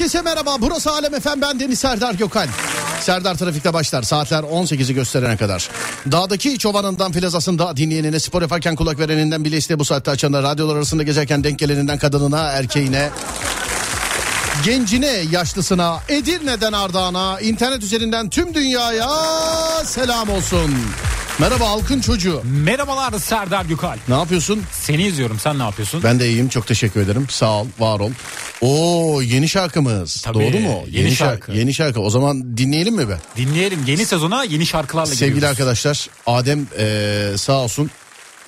herkese merhaba. Burası Alem Efem ben Deniz Serdar Gökal. Serdar Trafik'te başlar saatler 18'i gösterene kadar. Dağdaki çobanından plazasında dinleyenine spor yaparken kulak vereninden bile iste bu saatte açanlar radyolar arasında gezerken denk geleninden kadınına erkeğine gencine yaşlısına Edirne'den Ardahan'a internet üzerinden tüm dünyaya selam olsun. Merhaba halkın çocuğu. Merhabalar Serdar Gökal. Ne yapıyorsun? Seni izliyorum sen ne yapıyorsun? Ben de iyiyim çok teşekkür ederim. Sağ ol, var ol. Oo yeni şarkımız. Tabii, Doğru mu? yeni şarkı. Yeni şarkı. O zaman dinleyelim mi be? Dinleyelim yeni sezona yeni şarkılarla Sevgili giriyoruz. arkadaşlar Adem eee, sağ olsun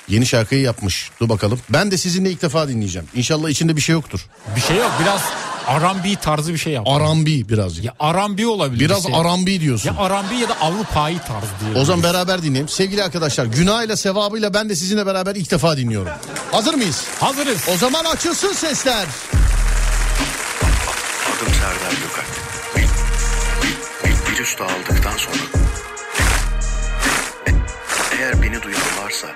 yeni şarkıyı yapmış. Dur bakalım. Ben de sizinle ilk defa dinleyeceğim. İnşallah içinde bir şey yoktur. Bir şey yok biraz R&B tarzı bir şey yap. Arambi birazcık. Ya R&B olabilir. Biraz bir şey. arambi diyorsun. Ya R&B ya da Avrupa'yı tarzı diye. O zaman beraber dinleyelim. Sevgili arkadaşlar günahıyla sevabıyla ben de sizinle beraber ilk defa dinliyorum. Hazır mıyız? Hazırız. O zaman açılsın sesler. Adım Serdar Gökalp. Bir, bir, bir üstü aldıktan sonra e- eğer beni duyan varsa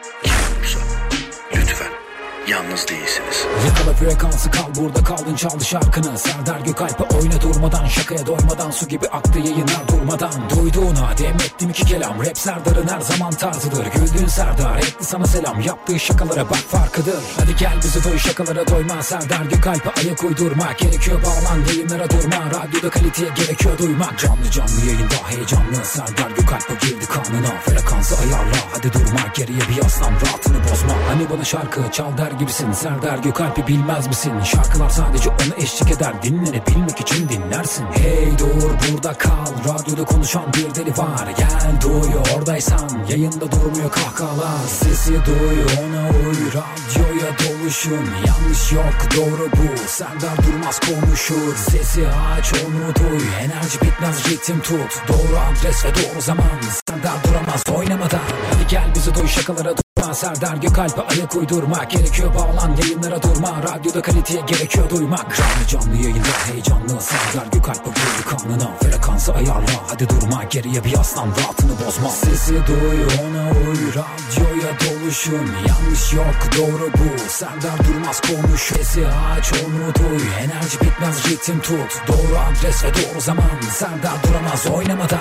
yalnız değilsiniz. Yakala frekansı kal burada kaldın çaldı şarkını. Serdar Gökalp'e oyna durmadan Şakaya doymadan su gibi aktı yayınlar durmadan. Duyduğuna demettim iki kelam Rap Serdar'ın her zaman tarzıdır. Güldüğün Serdar etti sana selam Yaptığı şakalara bak farkıdır. Hadi gel bizi duy şakalara doyma. Serdar Gökalp'e ayak uydurma Gerekiyor bağlan yayınlara durma. Radyoda kaliteye gerekiyor duymak. Canlı canlı yayında heyecanlı. Serdar Gökalp'e girdi kanına Frekansı ayarla. Hadi durma Geriye bir yaslan rahatını bozma. Hani bana şarkı çal der gibisin. Serdar Gökalp'i bilmez misin? Şarkılar sadece ona eşlik eder. Dinlenebilmek için dinlersin. Hey dur burada kal. Radyoda konuşan bir deli var. Gel duy oradaysan. Yayında durmuyor kahkahalar. Sesi duy ona uy. Radyoya doluşun. Yanlış yok doğru bu. Serdar durmaz konuşur. Sesi aç onu duy. Enerji bitmez ritim tut. Doğru adres ve doğru zaman. Serdar duramaz oynamadan. Hadi gel bizi duy şakalara durma Serdar Gökalp'e ayak uydurma Gerekiyor bağlan yayınlara durma. Radyoda kaliteye gerekiyor duymak. Canlı canlı yayında heyecanlı. Serdar Gökalp'e girdi kanına. Frekansı ayarla. Hadi durma Geriye bir yaslan rahatını bozma. Sesi duy ona uy Radyoya doluşun. Yanlış yok doğru bu. Serdar durmaz konuş. Sesi aç onu duy Enerji bitmez ritim tut. Doğru adres ve doğru zaman. Serdar duramaz oynamadan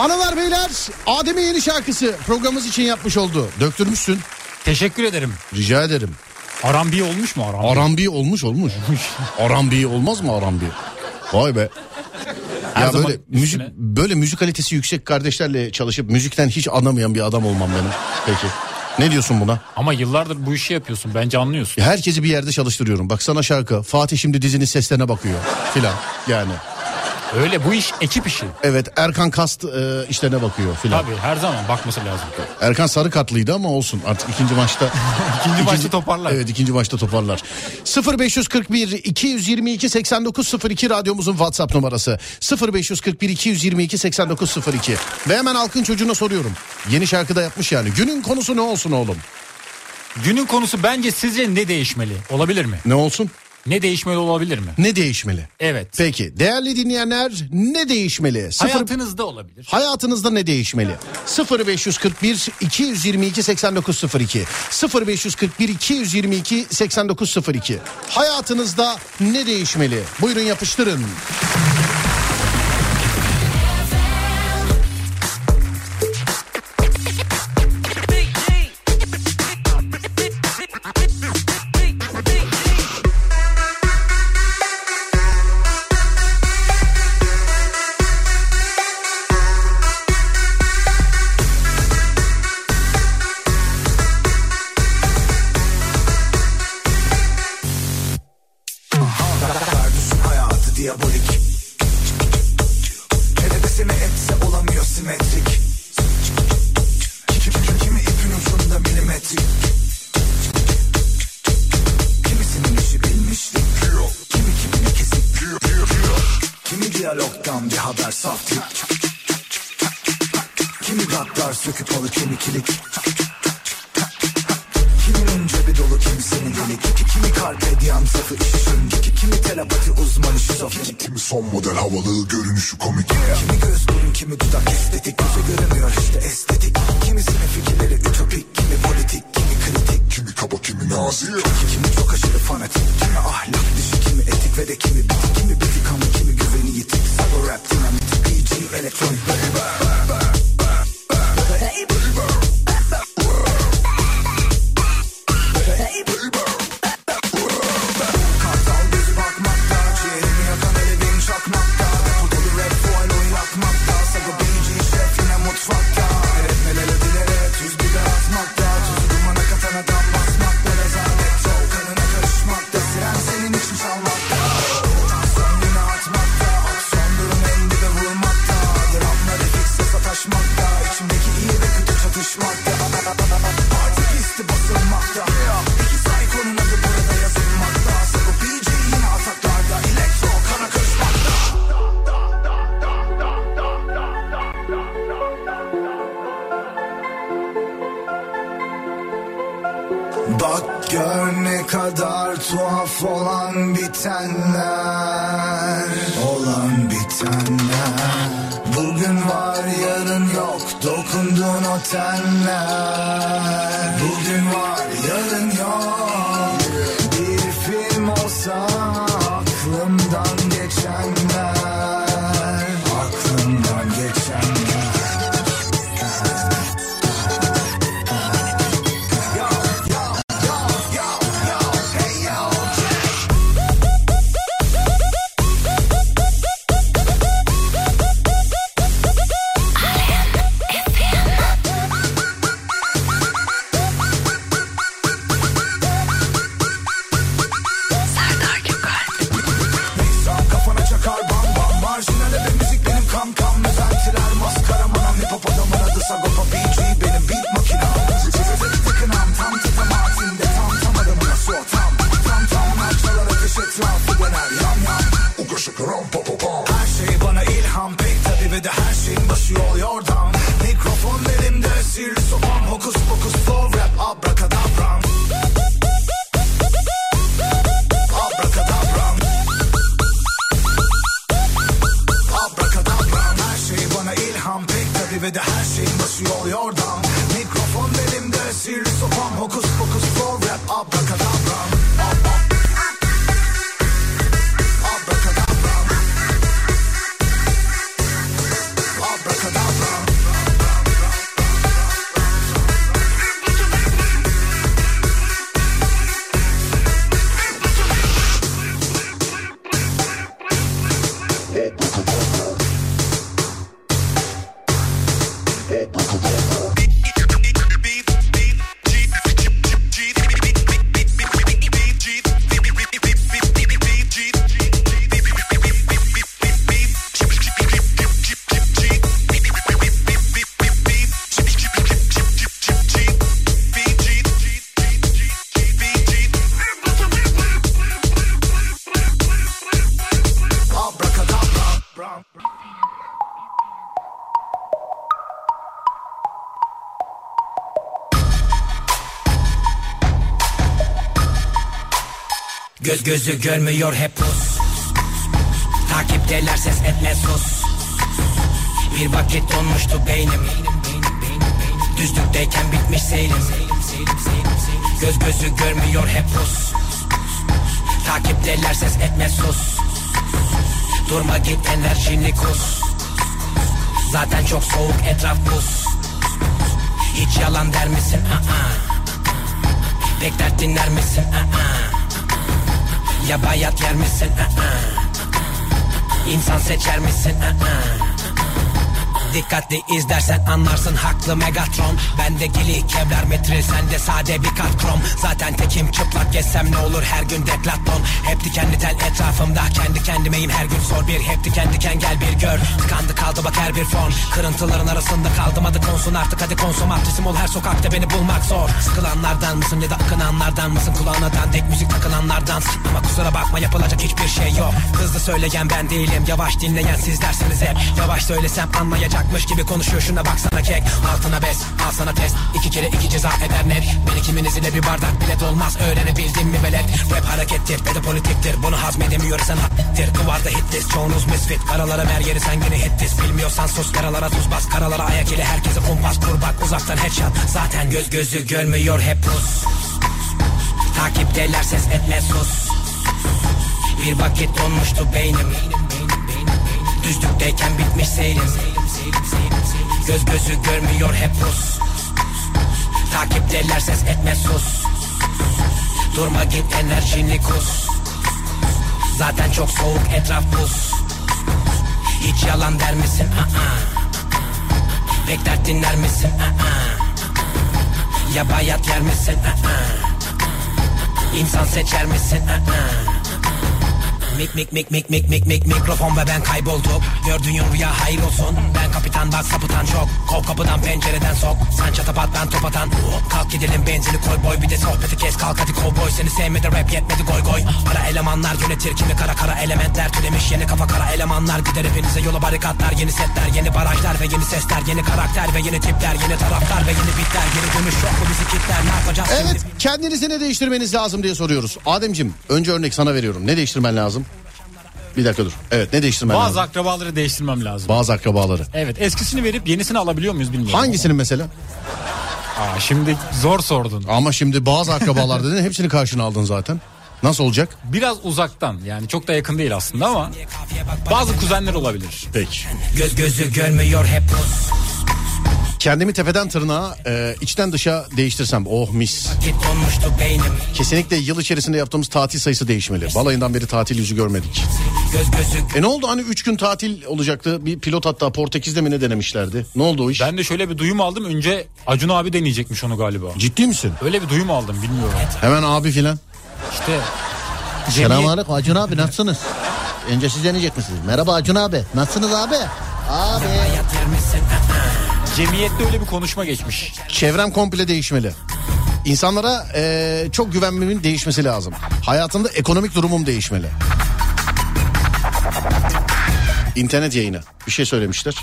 Hanımlar beyler Adem'in yeni şarkısı programımız için yapmış oldu. Döktürmüşsün. Teşekkür ederim. Rica ederim. R&B olmuş mu R&B? Arambi olmuş olmuş. Arambi olmaz mı Arambi? Vay be. Her ya böyle müzik üstüne- böyle müzik kalitesi yüksek kardeşlerle çalışıp müzikten hiç anlamayan bir adam olmam benim. Peki. Ne diyorsun buna? Ama yıllardır bu işi yapıyorsun. Bence anlıyorsun. Herkesi bir yerde çalıştırıyorum. Bak sana şarkı. Fatih şimdi dizinin seslerine bakıyor filan yani. Öyle bu iş ekip işi. Evet Erkan Kast e, işlerine bakıyor filan. Tabii her zaman bakması lazım. Erkan sarı katlıydı ama olsun artık ikinci maçta. İkinci maçta toparlar. Evet ikinci maçta toparlar. 0541 222 8902 radyomuzun WhatsApp numarası. 0541 222 8902. Ve hemen halkın çocuğuna soruyorum. Yeni şarkıda yapmış yani. Günün konusu ne olsun oğlum? Günün konusu bence sizce ne değişmeli? Olabilir mi? Ne olsun? Ne değişmeli olabilir mi? Ne değişmeli? Evet. Peki değerli dinleyenler ne değişmeli? Sıfır... Hayatınızda olabilir. Hayatınızda ne değişmeli? 0541 222 8902 0541 222 8902 Hayatınızda ne değişmeli? Buyurun yapıştırın. Kimi dudak estetik Göze göremiyor işte estetik. Kimisinin fikirleri ütopik Kimi politik kimi kritik. Kimi kaba kimi nazik Kimi çok aşırı fanatik Kimi ahlak dışı kimi etik ve de kimi bitik. Kimi bitik ama kimi güveni yitik Cyber rap dinamit BG elektronik Kartal Göz gözü görmüyor hep pus Takipteler ses etme sus Bir vakit donmuştu beynim Düzlükteyken bitmiş seyrim Göz gözü görmüyor hep pus Takipteler ses etme sus Durma git enerjini kus Zaten çok soğuk etraf buz Hiç yalan der misin? Aa. Pek dert dinler misin? Aa. Ya bayat yer misin? Aa. İnsan seçer misin? Dikkatli izlersen anlarsın haklı Megatron. Bende gili kevlar metril sende sade bir kat krom. Zaten tekim çıplak gezsem ne olur her gün deklaton. Hep dikenli tel etrafımda kendi kendimeyim her gün sor bir. Hep diken diken gel bir gör. Tıkandı kaldı bak her bir fon Kırıntıların arasında kaldım adı konsun artık hadi konsomatrisim ol her sokakta beni bulmak zor. Sıkılanlardan mısın ya da akınanlardan mısın? Kulağına dandik müzik takılanlardan. Ama kusura bakma yapılacak hiçbir şey yok. Hızlı söyleyen ben değilim yavaş dinleyen siz dersiniz hep. Yavaş söylesem anlayacakmış gibi konuşuyor. Şuna baksana kek. Altına bes al sana test. İki kere iki ceza eder net. Beni kiminiz ile bir bardak bile dolmaz. Öğrenebildin mi velet? Rap harekettir ve de politiktir. Bunu hazmedemiyorsan hattir Kıvarda hitlis çoğunuz misfit. Karalara mer yeri sen gene hitlis Bilmiyorsan sus karalara tuz bas. Karalara ayak ile herkese kumpas kur bak. Uzaktan headshot. Zaten göz gözü görmüyor hep pus Takipteler ses etme sus. Bir vakit donmuştu beynim Düzlükteyken bitmiş seyrim Göz gözü görmüyor hep Rus Takipteler ses etme sus Durma git enerjini kus Zaten çok soğuk etraf buz Hiç yalan der misin? Aa. Pek dert dinler misin? Aa. Ya bayat yer misin? Aa. İnsan seçer misin? Aa. Mik mik mik mik mik mik mik mikrofon ve ben kaybolduk Gördüğün rüya hayır olsun. Ben kapitan bak sapıtan çok. Kov kapıdan pencereden sok. Sen çatapat ben top atan. Kalk gidelim benzini koy boy. Bir de sohbeti kes kalk hadi kovboy Seni sevmedi rap yetmedi goy goy. Ara elemanlar yönetir kimi kara kara elementler. Türemiş yeni kafa kara elemanlar. Gider hepinize yola barikatlar Yeni setler yeni barajlar ve yeni sesler. Yeni karakter ve yeni tipler Yeni taraftar ve yeni bitler. Yeni dönüş yok bu bizi kitler? Ne yapacağız Evet şimdi? Kendinizi ne değiştirmeniz lazım diye soruyoruz. Ademcim önce örnek sana veriyorum. Ne değiştirmen lazım? Bir dakika dur. Evet ne değiştirmen Bazı lazım? akrabaları değiştirmem lazım. Bazı akrabaları. Evet eskisini verip yenisini alabiliyor muyuz bilmiyorum. Hangisinin mesela? Aa, şimdi zor sordun. Ama şimdi bazı akrabalar dedin hepsini karşına aldın zaten. Nasıl olacak? Biraz uzaktan yani çok da yakın değil aslında ama bazı kuzenler olabilir. Peki. Göz gözü görmüyor hep Rus Kendimi tepeden tırnağa e, içten dışa değiştirsem oh mis. Kesinlikle yıl içerisinde yaptığımız tatil sayısı değişmeli. Balayından beri tatil yüzü görmedik. E ne oldu hani 3 gün tatil olacaktı. Bir pilot hatta Portekiz'de mi ne denemişlerdi? Ne oldu o iş? Ben de şöyle bir duyum aldım. Önce Acun abi deneyecekmiş onu galiba. Ciddi misin? Öyle bir duyum aldım bilmiyorum. Hemen abi filan. İşte Selamünaleyküm Acun abi nasılsınız? Önce siz deneyecek misiniz? Merhaba Acun abi. Nasılsınız abi? Abi. Cemiyette öyle bir konuşma geçmiş. Çevrem komple değişmeli. İnsanlara eee, çok güvenmemin değişmesi lazım. Hayatımda ekonomik durumum değişmeli. İnternet yayını. Bir şey söylemişler.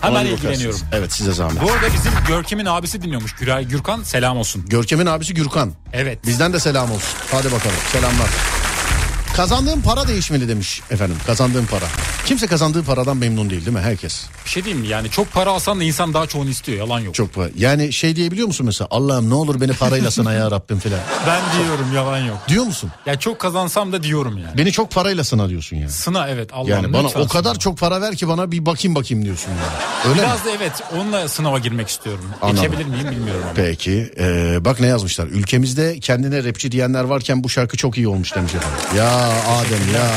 Hemen ilgileniyorum. Evet size zahmet. Bu arada bizim Görkem'in abisi dinliyormuş. Güray Gürkan selam olsun. Görkem'in abisi Gürkan. Evet. Bizden de selam olsun. Hadi bakalım selamlar. Kazandığım para değişmeli demiş efendim. Kazandığım para. Kimse kazandığı paradan memnun değil değil mi? Herkes. Bir şey diyeyim mi? Yani çok para alsan da insan daha çoğunu istiyor. Yalan yok. Çok para. Yani şey diyebiliyor musun mesela? Allah'ım ne olur beni parayla sana ya Rabbim filan. Ben diyorum yalan yok. Diyor musun? Ya çok kazansam da diyorum yani. Beni çok parayla sına diyorsun yani. Sına evet Allah'ım Yani bana o kadar sına. çok para ver ki bana bir bakayım bakayım diyorsun yani. Öyle mi? Biraz da evet onunla sınava girmek istiyorum. Anladım. Geçebilir miyim bilmiyorum ama. Peki ee, bak ne yazmışlar. Ülkemizde kendine rapçi diyenler varken bu şarkı çok iyi olmuş demiş efendim. Ya Adem ya.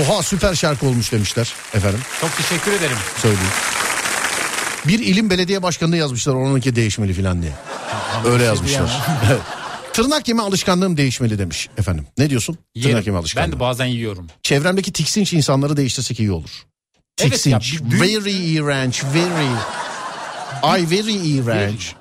Oha süper şarkı olmuş demişler efendim. Çok teşekkür ederim. Söyleyeyim. Bir ilim belediye başkanı yazmışlar onunki değişmeli filan diye. Öyle şey yazmışlar. Evet. Tırnak yeme alışkanlığım değişmeli demiş efendim. Ne diyorsun? Yerim. Tırnak yeme alışkanlığı. Ben de bazen yiyorum. Çevremdeki tiksinç insanları değiştirsek iyi olur. Evet Tiksinç. ya, bir düğün- Very iğrenç. Very. Ay very iğrenç.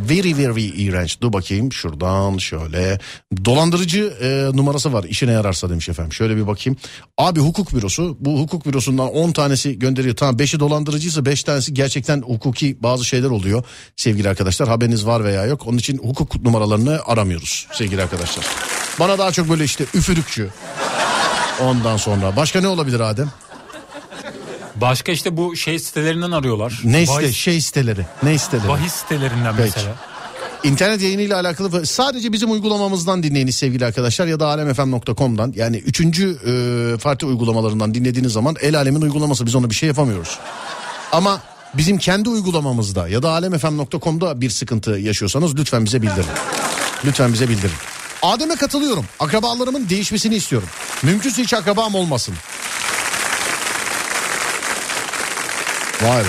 Very very iğrenç. Dur bakayım şuradan şöyle. Dolandırıcı e, numarası var işine yararsa demiş efendim. Şöyle bir bakayım. Abi hukuk bürosu bu hukuk bürosundan 10 tanesi gönderiyor. Tamam 5'i dolandırıcıysa 5 tanesi gerçekten hukuki bazı şeyler oluyor. Sevgili arkadaşlar haberiniz var veya yok. Onun için hukuk numaralarını aramıyoruz sevgili arkadaşlar. Bana daha çok böyle işte üfürükçü. Ondan sonra başka ne olabilir Adem? Başka işte bu şey sitelerinden arıyorlar. Ne site, Bahis, şey siteleri, ne siteleri? bahis sitelerinden Peki. mesela. İnternet yayınıyla alakalı sadece bizim uygulamamızdan dinleyiniz sevgili arkadaşlar ya da alemfm.com'dan yani üçüncü e, farklı uygulamalarından dinlediğiniz zaman el alemin uygulaması biz ona bir şey yapamıyoruz. Ama bizim kendi uygulamamızda ya da alemfm.com'da bir sıkıntı yaşıyorsanız lütfen bize bildirin. Lütfen bize bildirin. Adem'e katılıyorum. Akrabalarımın değişmesini istiyorum. Mümkünse hiç akrabam olmasın. Vay be.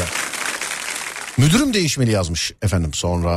Müdürüm değişmeli yazmış efendim. Sonra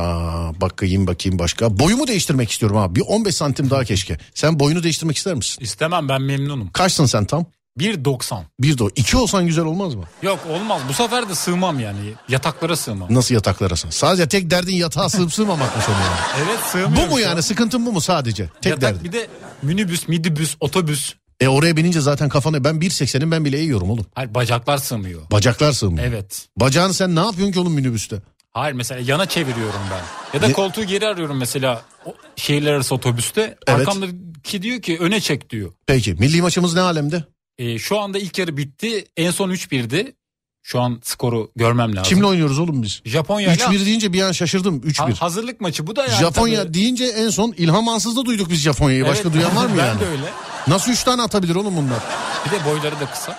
bakayım bakayım başka. Boyumu değiştirmek istiyorum abi. Bir 15 santim daha keşke. Sen boyunu değiştirmek ister misin? İstemem ben memnunum. Kaçsın sen tam? 1.90. Bir de o. İki olsan güzel olmaz mı? Yok olmaz bu sefer de sığmam yani. Yataklara sığmam. Nasıl yataklara sığ? Sadece tek derdin yatağa sığıp sığmamak mı senin yani? Evet sığmıyorum. Bu mu yani? Sıkıntın bu mu sadece? Tek Yatak derdin. bir de minibüs, midibüs, otobüs. E oraya binince zaten kafanı ben 1.80'im ben bile eğiyorum oğlum. Hayır bacaklar sığmıyor. Bacaklar sığmıyor. Evet. Bacağını sen ne yapıyorsun ki oğlum minibüste? Hayır mesela yana çeviriyorum ben. Ya da Ne- koltuğu geri arıyorum mesela o şehirler arası otobüste. Evet. Arkamdaki diyor ki öne çek diyor. Peki milli maçımız ne alemde? Ee, şu anda ilk yarı bitti. En son 3-1'di. Şu an skoru görmem lazım. Kimle oynuyoruz oğlum biz? Japonya ile 3-1 deyince bir an şaşırdım. Ha- 3-1. hazırlık maçı bu da yani. Japonya tabii. deyince en son İlham Ansız'da duyduk biz Japonya'yı. Başka Evet, duyan var mı ben yani? de öyle. Nasıl 3 tane atabilir oğlum bunlar? Bir de boyları da kısa.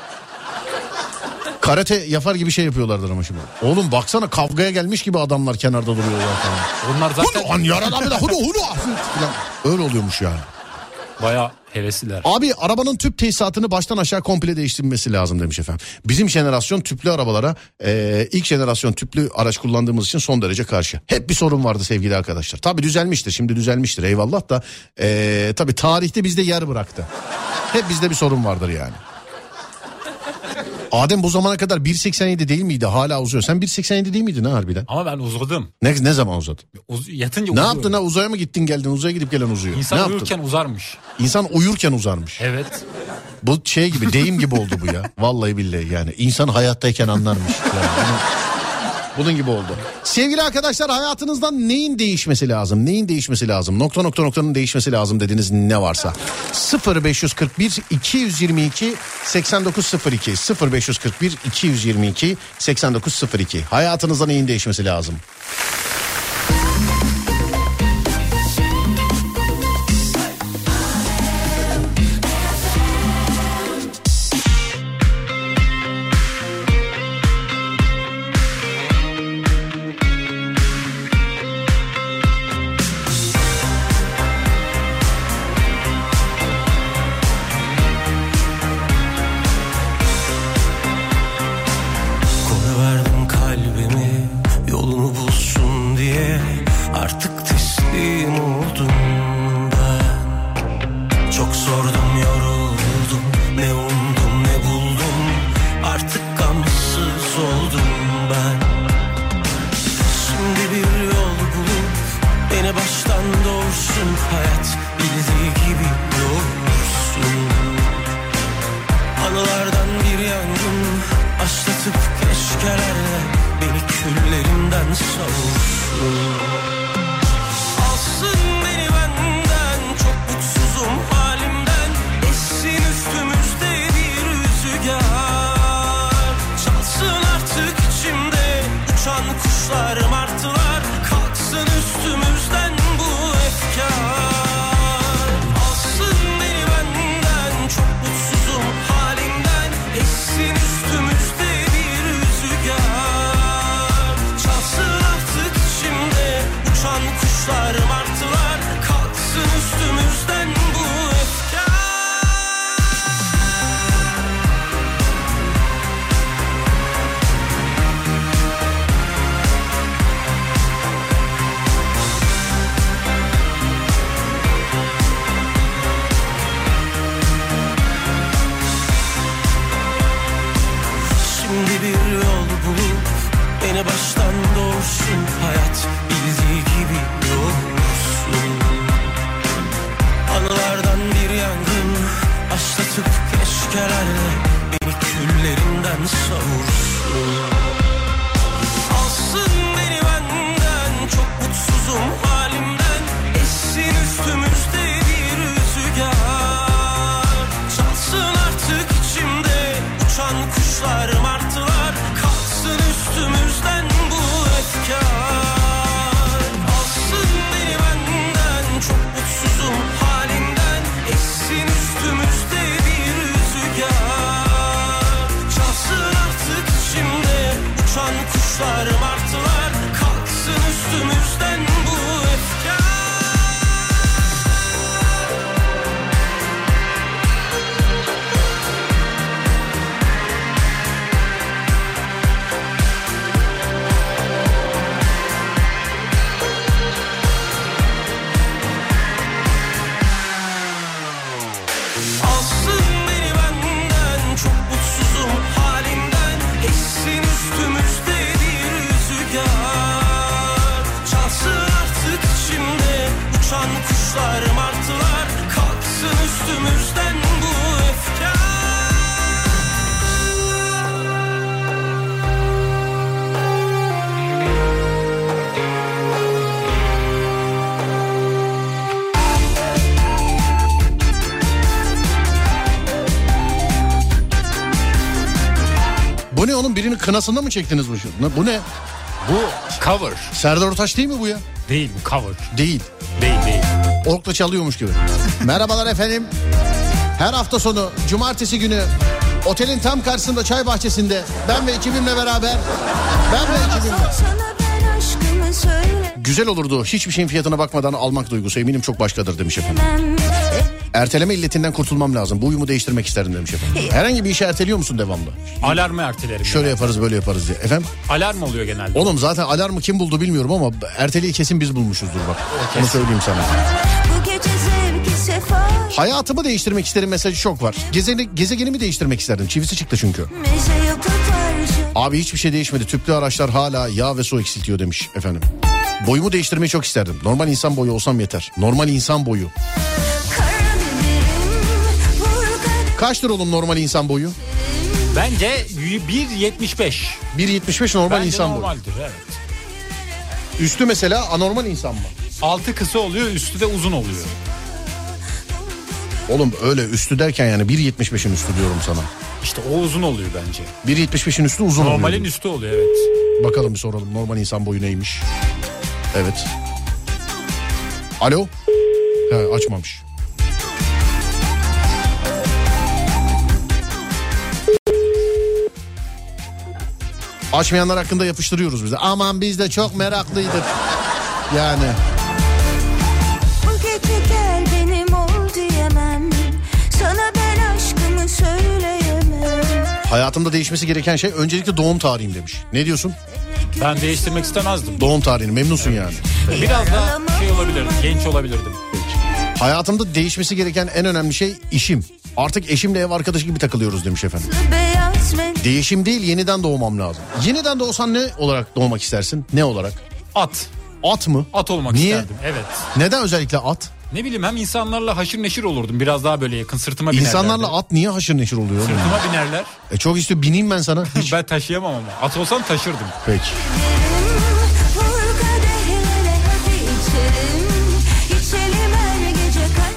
Karate yapar gibi şey yapıyorlardır ama şimdi. Oğlum baksana kavgaya gelmiş gibi adamlar kenarda duruyorlar falan. Onlar zaten Hudu an yarada bir de hudu falan. Öyle oluyormuş yani. baya hevesliler. Abi arabanın tüp tesisatını baştan aşağı komple değiştirmesi lazım demiş efendim. Bizim jenerasyon tüplü arabalara e, ilk jenerasyon tüplü araç kullandığımız için son derece karşı. Hep bir sorun vardı sevgili arkadaşlar. Tabii düzelmiştir şimdi düzelmiştir eyvallah da e, tabii tarihte bizde yer bıraktı. Hep bizde bir sorun vardır yani. Adem bu zamana kadar 1.87 değil miydi? Hala uzuyor. Sen 1.87 değil miydin ha harbiden? Ama ben uzadım. Ne, ne zaman uzadın? Uz- yatınca Ne uzuyorum. yaptın ha? Uzaya mı gittin geldin? Uzaya gidip gelen uzuyor. İnsan ne yaptın? uyurken uzarmış. İnsan uyurken uzarmış. Evet. Bu şey gibi deyim gibi oldu bu ya. Vallahi billahi yani. İnsan hayattayken anlarmış. Yani bunun, gibi oldu. Sevgili arkadaşlar hayatınızdan neyin değişmesi lazım? Neyin değişmesi lazım? Nokta nokta noktanın değişmesi lazım dediğiniz ne varsa. 0541 222 8902 0541 222 8902 Hayatınızda neyin değişmesi lazım? Kınasında mı çektiniz bu? şu- Ne- Bu ne? Bu cover. Serdar Ortaç değil mi bu ya? Değil bu cover. Değil. Değil değil. Orkla çalıyormuş gibi. Merhabalar efendim. Her hafta sonu cumartesi günü otelin tam karşısında çay bahçesinde ben ve ekibimle beraber ben ve ekibimle güzel olurdu hiçbir şeyin fiyatına bakmadan almak duygusu eminim çok başkadır demiş efendim. Erteleme illetinden kurtulmam lazım. Bu uyumu değiştirmek isterim demiş efendim. Herhangi bir işi erteliyor musun devamlı? Alarmı ertelerim. Şöyle yaparız böyle yaparız diye. Efendim? Alarm oluyor genelde. Oğlum zaten alarmı kim buldu bilmiyorum ama erteliği kesin biz bulmuşuzdur bak. Onu söyleyeyim sana. Hayatımı değiştirmek isterim mesajı çok var. Gezeni, gezegenimi değiştirmek isterdim. Çivisi çıktı çünkü. Abi hiçbir şey değişmedi. Tüplü araçlar hala yağ ve su eksiltiyor demiş efendim. Boyumu değiştirmeyi çok isterdim. Normal insan boyu olsam yeter. Normal insan boyu. Kaçtır oğlum normal insan boyu? Bence 1.75. 1.75 normal Bence insan boyu. normaldir evet. Üstü mesela anormal insan mı? Altı kısa oluyor üstü de uzun oluyor. Oğlum öyle üstü derken yani 1.75'in üstü diyorum sana. İşte o uzun oluyor bence. 1.75'in üstü uzun Normalin oluyor. üstü oluyor evet. Bakalım bir soralım normal insan boyu neymiş? Evet. Alo? He, açmamış. Açmayanlar hakkında yapıştırıyoruz bize. Aman biz de çok meraklıydık. Yani Bu gece gel benim ol diyemem Sana ben aşkımı söyleyemem hayatımda değişmesi gereken şey öncelikle doğum tarihim demiş. Ne diyorsun? Ben değiştirmek istemezdim. Doğum tarihini memnunsun yani. Biraz da şey olabilirdim. Genç olabilirdim. Hayatımda değişmesi gereken en önemli şey işim. Artık eşimle ev arkadaşı gibi takılıyoruz demiş efendim. Değişim değil yeniden doğmam lazım. Yeniden doğsan ne olarak doğmak istersin? Ne olarak? At. At mı? At olmak Niye? isterdim. Evet. Neden özellikle at? Ne bileyim hem insanlarla haşır neşir olurdum. Biraz daha böyle yakın sırtıma binerlerdi. İnsanlarla at niye haşır neşir oluyor? Sırtıma binerler. E çok istiyor bineyim ben sana. Hiç. Ben taşıyamam ama. At olsam taşırdım. Peki.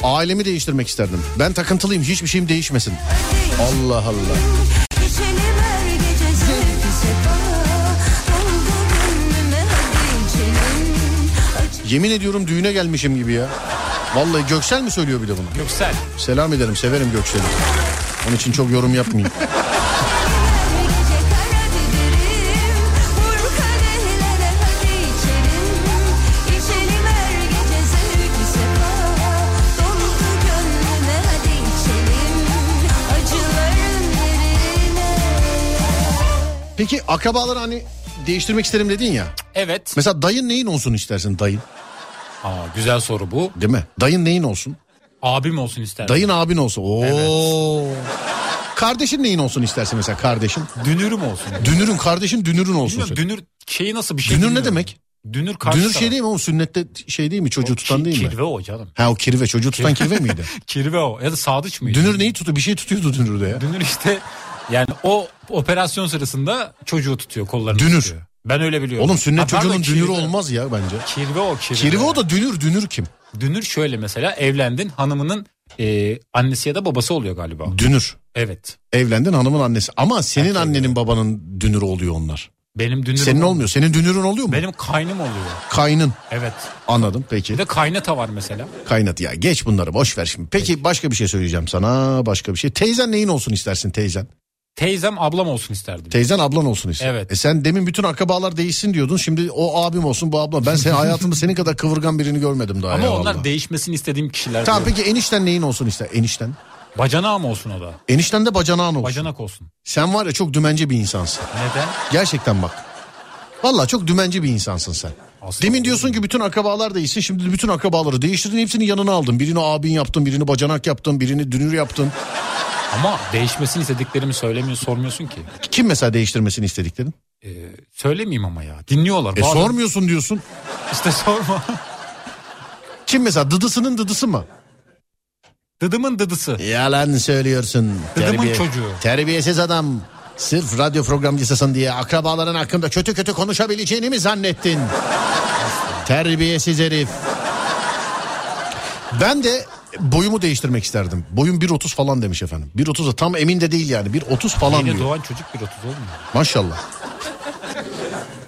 Ailemi değiştirmek isterdim. Ben takıntılıyım hiçbir şeyim değişmesin. Allah Allah. Yemin ediyorum düğüne gelmişim gibi ya. Vallahi Göksel mi söylüyor bir de bunu? Göksel. Selam ederim severim Göksel'i. Onun için çok yorum yapmayayım. Peki akrabaları hani değiştirmek isterim dedin ya. Evet. Mesela dayın neyin olsun istersin dayın? Aa, güzel soru bu. Değil mi? Dayın neyin olsun? Abim olsun isterdim. Dayın abin olsun. Oo. Kardeşin neyin olsun istersin mesela kardeşin? Dünürüm olsun. Dünürün kardeşin dünürün olsun. Bilmiyorum, dünür şeyi nasıl bir şey Dünür ne demek? Dünür karşı Dünür şey değil mi? O sünnette şey değil mi? Çocuğu O tutan değil mi? Kirve o canım. Ha o kirve. Çocuğu tutan kirve miydi? Kirve o. Ya da sadıç mıydı? Dünür neyi tutuyor? Bir şey tutuyordu dünürde ya. Dünür işte yani o operasyon sırasında çocuğu tutuyor kollarını Dünür. tutuyor. Ben öyle biliyorum. Oğlum sünnet Ha, çocuğunun dünürü olmaz ya bence. Kirve o kirve. Kirve o da dünür. Dünür kim? Dünür şöyle mesela evlendin hanımının e, annesi ya da babası oluyor galiba. Dünür. Evet. Evlendin hanımın annesi. Ama senin Erkek annenin evet. babanın dünürü oluyor onlar. Benim dünürüm Senin olmuyor. Senin dünürün oluyor mu? Benim kaynım oluyor. Kaynın. Evet. Anladım peki. Bir de kaynata var mesela. Kaynat ya geç bunları boş ver şimdi. Peki başka bir şey söyleyeceğim sana. Başka bir şey. Teyzen neyin olsun istersin teyzen? Teyzem ablam olsun isterdim. Teyzen ablan olsun ister. Evet. E sen demin bütün akrabalar değişsin diyordun. Şimdi o abim olsun bu ablam. Ben senin hayatımda senin kadar kıvırgan birini görmedim daha Ama ya onlar vallahi. değişmesini istediğim kişiler. Tamam diyor. peki enişten neyin olsun ister? Enişten. Bacanağım olsun o da. Enişten de bacanağın olsun. Bacanak olsun. Sen var ya çok dümence bir insansın. Neden? Gerçekten bak. Vallahi çok dümence bir insansın sen. Aslında Demin diyorsun ki bütün akrabalar değişsin. Şimdi bütün akrabaları değiştirdin. Hepsini yanına aldın. Birini abin yaptın, birini bacanak yaptın, birini dünür yaptın. Ama değişmesini istediklerimi söylemiyor, sormuyorsun ki. Kim mesela değiştirmesini istediklerin? Ee, söylemeyeyim ama ya. Dinliyorlar. E Bazen- sormuyorsun diyorsun. İşte sorma. Kim mesela dıdısının dıdısı mı? Dıdımın dıdısı. Yalan söylüyorsun. Dıdımın çocuğu. Terbiyesiz adam. Sırf radyo programcısısın diye akrabaların hakkında kötü kötü konuşabileceğini mi zannettin? Terbiyesiz herif. Ben de boyumu değiştirmek isterdim. Boyum 1.30 falan demiş efendim. 1.30'a tam emin de değil yani. 1.30 falan Yeni diyor. doğan çocuk bir otuz olmuyor. Maşallah.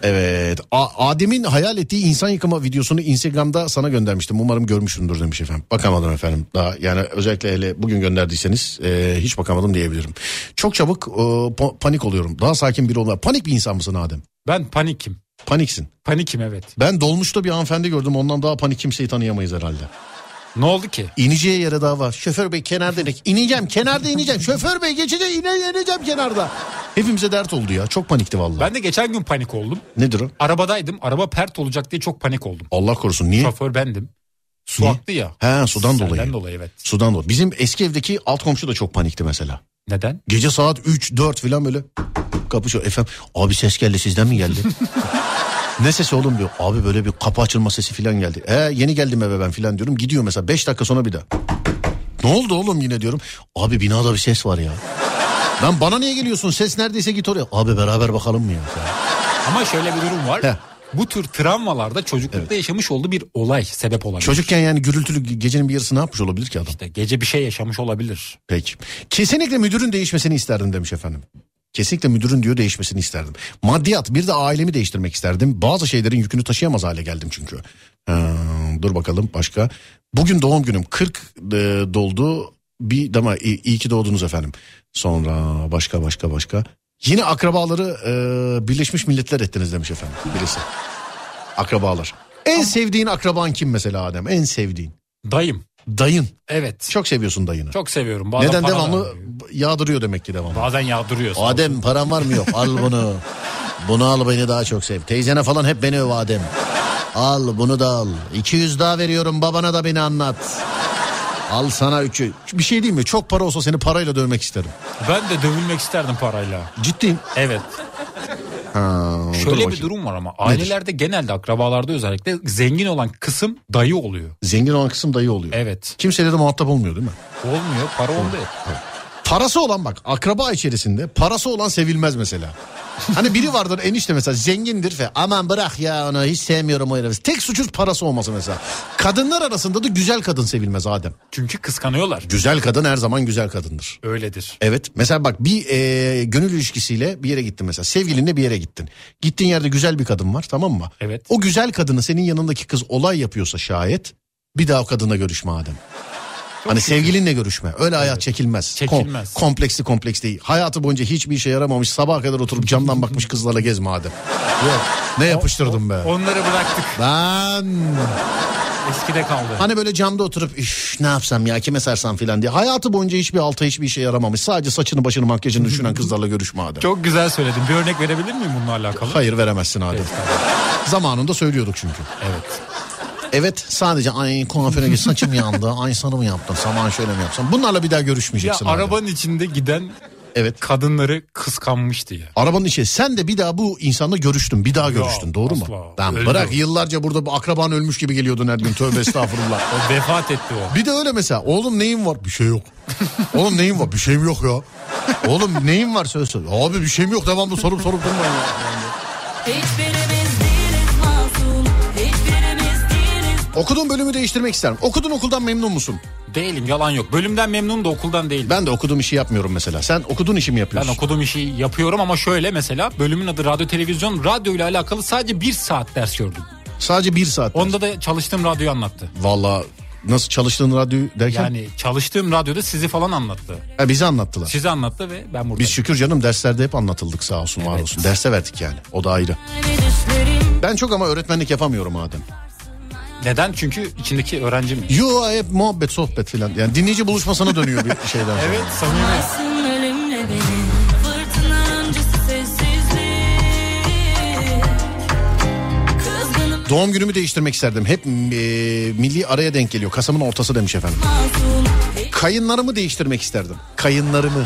Evet. A- Adem'in hayal ettiği insan yıkama videosunu Instagram'da sana göndermiştim. Umarım görmüşsündür demiş efendim. Bakamadım efendim. Daha yani özellikle hele bugün gönderdiyseniz e, hiç bakamadım diyebilirim. Çok çabuk e, pa- panik oluyorum. Daha sakin biri olma. Panik bir insan mısın Adem? Ben panikim. Paniksin. Panikim evet. Ben dolmuşta bir hanımefendi gördüm. Ondan daha panik kimseyi tanıyamayız herhalde. Ne oldu ki? İneceği yere daha var. Şoför bey kenarda inek. İneceğim kenarda ineceğim. Şoför bey geçecek ine ineceğim kenarda. Hepimize dert oldu ya. Çok panikti vallahi. Ben de geçen gün panik oldum. Nedir o? Arabadaydım. Araba pert olacak diye çok panik oldum. Allah korusun. Niye? Şoför bendim. Su Niye? aktı ya. He sudan Senden dolayı. dolayı evet. Sudan dolayı. Bizim eski evdeki alt komşu da çok panikti mesela. Neden? Gece saat 3 4 falan böyle kapı çalıyor. Efendim abi ses geldi sizden mi geldi? ne sesi oğlum diyor. Abi böyle bir kapı açılma sesi falan geldi. E yeni geldim eve ben falan diyorum. Gidiyor mesela 5 dakika sonra bir daha. Ne oldu oğlum yine diyorum. Abi binada bir ses var ya. Lan bana niye geliyorsun? Ses neredeyse git oraya. Abi beraber bakalım mı ya? Ama şöyle bir durum var. He. Bu tür travmalarda çocuklukta yaşamış olduğu bir olay sebep olabilir. Çocukken yani gürültülü gecenin bir yarısı ne yapmış olabilir ki adam? İşte gece bir şey yaşamış olabilir. Peki. Kesinlikle müdürün değişmesini isterdim demiş efendim. Kesinlikle müdürün diyor değişmesini isterdim. Maddiyat bir de ailemi değiştirmek isterdim. Bazı şeylerin yükünü taşıyamaz hale geldim çünkü. Ee, dur bakalım başka. Bugün doğum günüm 40 e, doldu. Bir dama iyi, iyi ki doğdunuz efendim. Sonra başka başka başka. Yine akrabaları e, Birleşmiş Milletler ettiniz demiş efendim birisi. Akrabalar. En sevdiğin akraban kim mesela Adem? En sevdiğin. Dayım. Dayın. Evet. Çok seviyorsun dayını. Çok seviyorum. Bazen Neden devamlı veriyor. yağdırıyor demek ki devamlı. Bazen yağdırıyor. Adem param var mı yok al bunu. Bunu al beni daha çok sev. Teyzene falan hep beni öv Adem. Al bunu da al. 200 daha veriyorum babana da beni anlat. Al sana üçü. Bir şey diyeyim mi? Çok para olsa seni parayla dövmek isterim. Ben de dövülmek isterdim parayla. Ciddiyim. Evet. Ha, Şöyle bir bakayım. durum var ama ailelerde genelde akrabalarda özellikle zengin olan kısım dayı oluyor. Zengin olan kısım dayı oluyor. Evet. Kimseyle de muhatap olmuyor değil mi? Olmuyor para oldu hep. Parası olan bak akraba içerisinde parası olan sevilmez mesela. Hani biri vardır enişte mesela zengindir ve aman bırak ya onu hiç sevmiyorum o herifi. Tek suçu parası olması mesela. Kadınlar arasında da güzel kadın sevilmez Adem. Çünkü kıskanıyorlar. Güzel kadın her zaman güzel kadındır. Öyledir. Evet mesela bak bir e, gönül ilişkisiyle bir yere gittin mesela sevgilinle bir yere gittin. Gittiğin yerde güzel bir kadın var tamam mı? Evet. O güzel kadını senin yanındaki kız olay yapıyorsa şayet bir daha o kadınla görüşme Adem. Hani sevgilinle görüşme. Öyle hayat çekilmez. Kom- Çekilmez. kompleksli kompleks değil. Hayatı boyunca hiçbir işe yaramamış sabaha kadar oturup camdan bakmış kızlarla gezme Adem. Yok. Ne yapıştırdım be. Onları bıraktık. Ben Eskide kaldı. Hani böyle camda oturup üf ne yapsam ya kime sarsam filan diye. Hayatı boyunca hiçbir alta hiçbir işe yaramamış. Sadece saçını başını makyajını düşünen kızlarla görüşme Adem. Çok güzel söyledin. Bir örnek verebilir miyim bununla alakalı? Hayır veremezsin Adem. Evet. Zamanında söylüyorduk çünkü. Evet. Evet sadece ay kuaföre saçım yandı. Ay sana mı yaptın? Saman şöyle mi yapsam? Bunlarla bir daha Ya görüşmeyeceksin. Adem. arabanın içinde giden Evet. kadınları kıskanmıştı ya. Arabanın içi. Sen de bir daha bu insanla görüştün. Bir daha görüştün. Doğru mu? asla. Lan Öldü. bırak yıllarca burada bu akraban ölmüş gibi geliyordun her gün. Tövbe estağfurullah. O vefat etti o. Bir de öyle mesela. Oğlum neyin var? Bir şey yok. Oğlum neyin var? Bir şeyim yok ya. Oğlum neyin var? Söyle söyle. Abi bir şeyim yok. Devamlı sorup sorup durmayın ya. Hiçbirimiz Okuduğun bölümü değiştirmek isterim. Okudun okuldan memnun musun? Değilim yalan yok. Bölümden memnunum da okuldan değilim. Ben de okuduğum işi yapmıyorum mesela. Sen okuduğun işi mi Ben yapıyorsun? okuduğum işi yapıyorum ama şöyle mesela bölümün adı radyo televizyon. Radyo ile alakalı sadece bir saat ders gördüm. Sadece bir saat. Onda da çalıştığım radyoyu anlattı. Valla nasıl çalıştığın radyo derken Yani çalıştığım radyoda sizi falan anlattı. ha, bizi anlattılar. Sizi anlattı ve ben buradayım. Biz şükür canım derslerde hep anlatıldık sağ olsun var olsun. Derse verdik yani o da ayrı. Ben çok ama öğretmenlik yapamıyorum Adem. Neden? Çünkü içindeki öğrencim. Yo hep muhabbet sohbet filan. Yani dinleyici buluşmasına dönüyor bir şeyden sonra. Evet samimi. Doğum günümü değiştirmek isterdim. Hep e, milli araya denk geliyor. Kasım'ın ortası demiş efendim. Kayınlarımı değiştirmek isterdim. Kayınlarımı.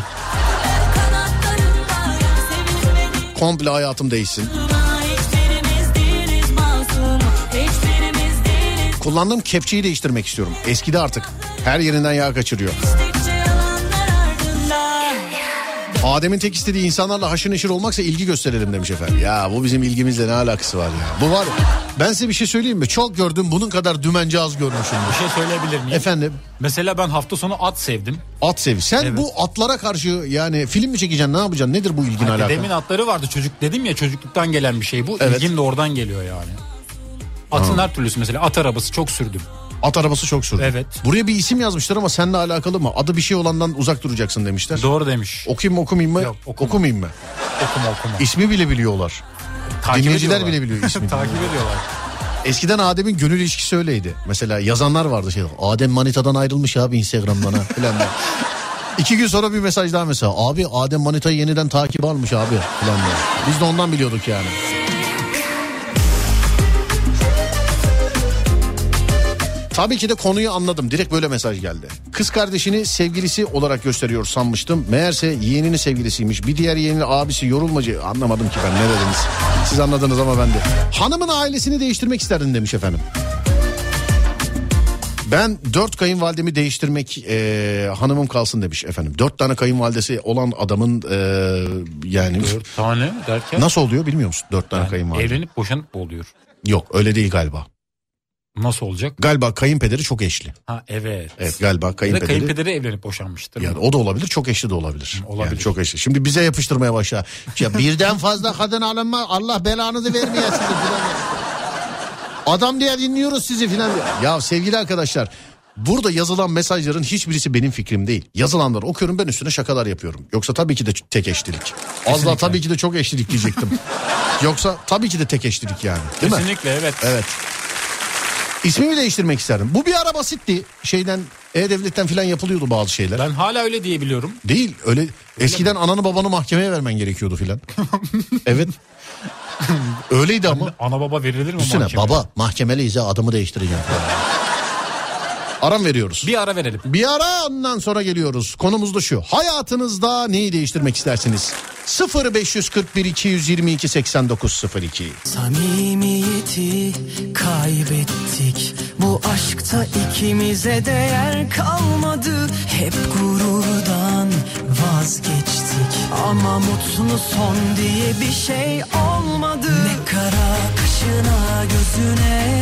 Komple hayatım değişsin. Kullandığım kepçeyi değiştirmek istiyorum. Eskidi artık. Her yerinden yağ kaçırıyor. Adem'in tek istediği insanlarla haşır neşir olmaksa ilgi gösterelim demiş efendim. Ya bu bizim ilgimizle ne alakası var ya? Bu var ya. Ben size bir şey söyleyeyim mi? Çok gördüm bunun kadar dümenci az Bir görmüşümdür. şey söyleyebilir miyim? Efendim Mesela ben hafta sonu at sevdim. at sevi. Sen Evet. bu atlara karşı yani film mi çekeceksin ne yapacaksın? Nedir bu ilgin alaka? Demin atları vardı çocuk dedim ya çocukluktan gelen bir şey bu. Evet. İlgim de oradan geliyor yani. Atın her türlüsü mesela at arabası çok sürdüm. At arabası çok sürdü. Evet. Buraya bir isim yazmışlar ama seninle alakalı mı? Adı bir şey olandan uzak duracaksın demişler. Doğru demiş. Okuyayım mı okumayayım mı? Yok, okuma. Okumayayım mı? Okuma okuma. İsmi bile biliyorlar. Takip Dinleyiciler ediyorlar. bile biliyor ismini. Takip ediyorlar. Eskiden Adem'in gönül ilişkisi öyleydi. Mesela yazanlar vardı şey. Adem Manita'dan ayrılmış abi Instagram'dan ha diye. İki gün sonra bir mesaj daha mesela. Abi Adem Manita'yı yeniden takip almış abi filan diye. Biz de ondan biliyorduk yani. Tabii ki de konuyu anladım. Direkt böyle mesaj geldi. Kız kardeşini sevgilisi olarak gösteriyor sanmıştım. Meğerse yeğeninin sevgilisiymiş. Bir diğer yeğeninin abisi yorulmacı. Anlamadım ki ben ne dediniz. Siz anladınız ama ben de. Hanımın ailesini değiştirmek isterdim demiş efendim. Ben dört kayınvalidemi değiştirmek e, hanımım kalsın demiş efendim. Dört tane kayınvalidesi olan adamın e, yani Dört tane derken. nasıl oluyor bilmiyor musun? Dört tane Yani kayınvalide. evlenip boşanıp mı oluyor? Yok öyle değil galiba. Nasıl olacak? Galiba kayınpederi çok eşli. Ha evet. Evet galiba Ya da kayınpederi. kayınpederi evlenip boşanmıştır. Yani o da olabilir çok eşli de olabilir. olabilir. Yani çok eşli. Şimdi bize yapıştırmaya başla. Ya birden fazla kadın alınma Allah belanızı vermeye sizi filan. Adam diye dinliyoruz sizi filan. Ya sevgili arkadaşlar burada yazılan mesajların hiçbirisi benim fikrim değil. Yazılanları okuyorum ben üstüne şakalar yapıyorum. Yoksa tabii ki de tek eşlilik. Az daha tabii ki de çok eşlilik diyecektim. Yoksa tabii ki de tek eşlilik yani. Değil mi? Kesinlikle evet. Evet. İsmimi değiştirmek isterdim. Bu bir ara basitti. Şeyden E-Devlet'ten filan yapılıyordu bazı şeyler. Ben hala öyle diyebiliyorum. Değil öyle eskiden ananı babanı mahkemeye vermen gerekiyordu filan. evet. Öyleydi ama. Ana baba verilir mi Düşünsene mahkemeye? baba mahkemeliyiz ya adımı değiştireceğim Aram veriyoruz. Bir ara verelim. Bir ara ondan sonra geliyoruz. Konumuz da şu. Hayatınızda neyi değiştirmek istersiniz? 0541 222 8902. Samimiyeti kaybettik Bu aşkta ikimize değer kalmadı Hep gururdan vazgeçtik Ama mutlu son diye bir şey olmadı Ne kara kaşına gözüne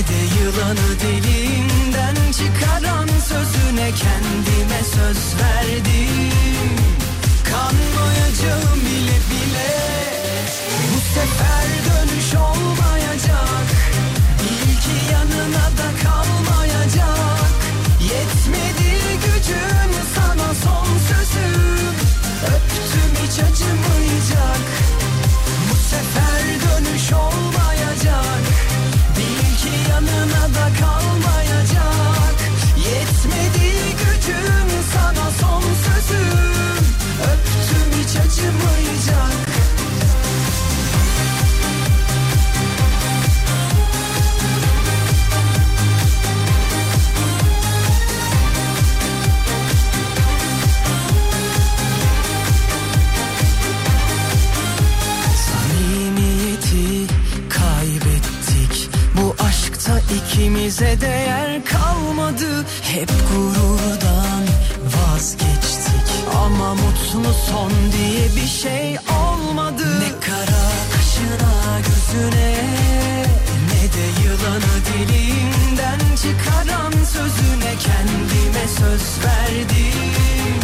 De yılanı dilinden çıkaran sözüne Kendime söz verdim. Kanmayacağım bile bile. Bu sefer dönüş olmayacak. Bil ki yanına da kalmayacak. Yetmedi gücün sana son sözüm Öptüm hiç acımayacak. Bu sefer dönüş olmayacak yanına da kalmayacak. Yetmedi gücün sana son sözüm. Öptüm hiç acımayacak aşkta ikimize değer kalmadı. Hep gururdan vazgeçtik. Ama mutlu son diye bir şey olmadı. Ne kara kaşına gözüne Ne de yılanı dilinden çıkaran sözüne kendi size söz verdim.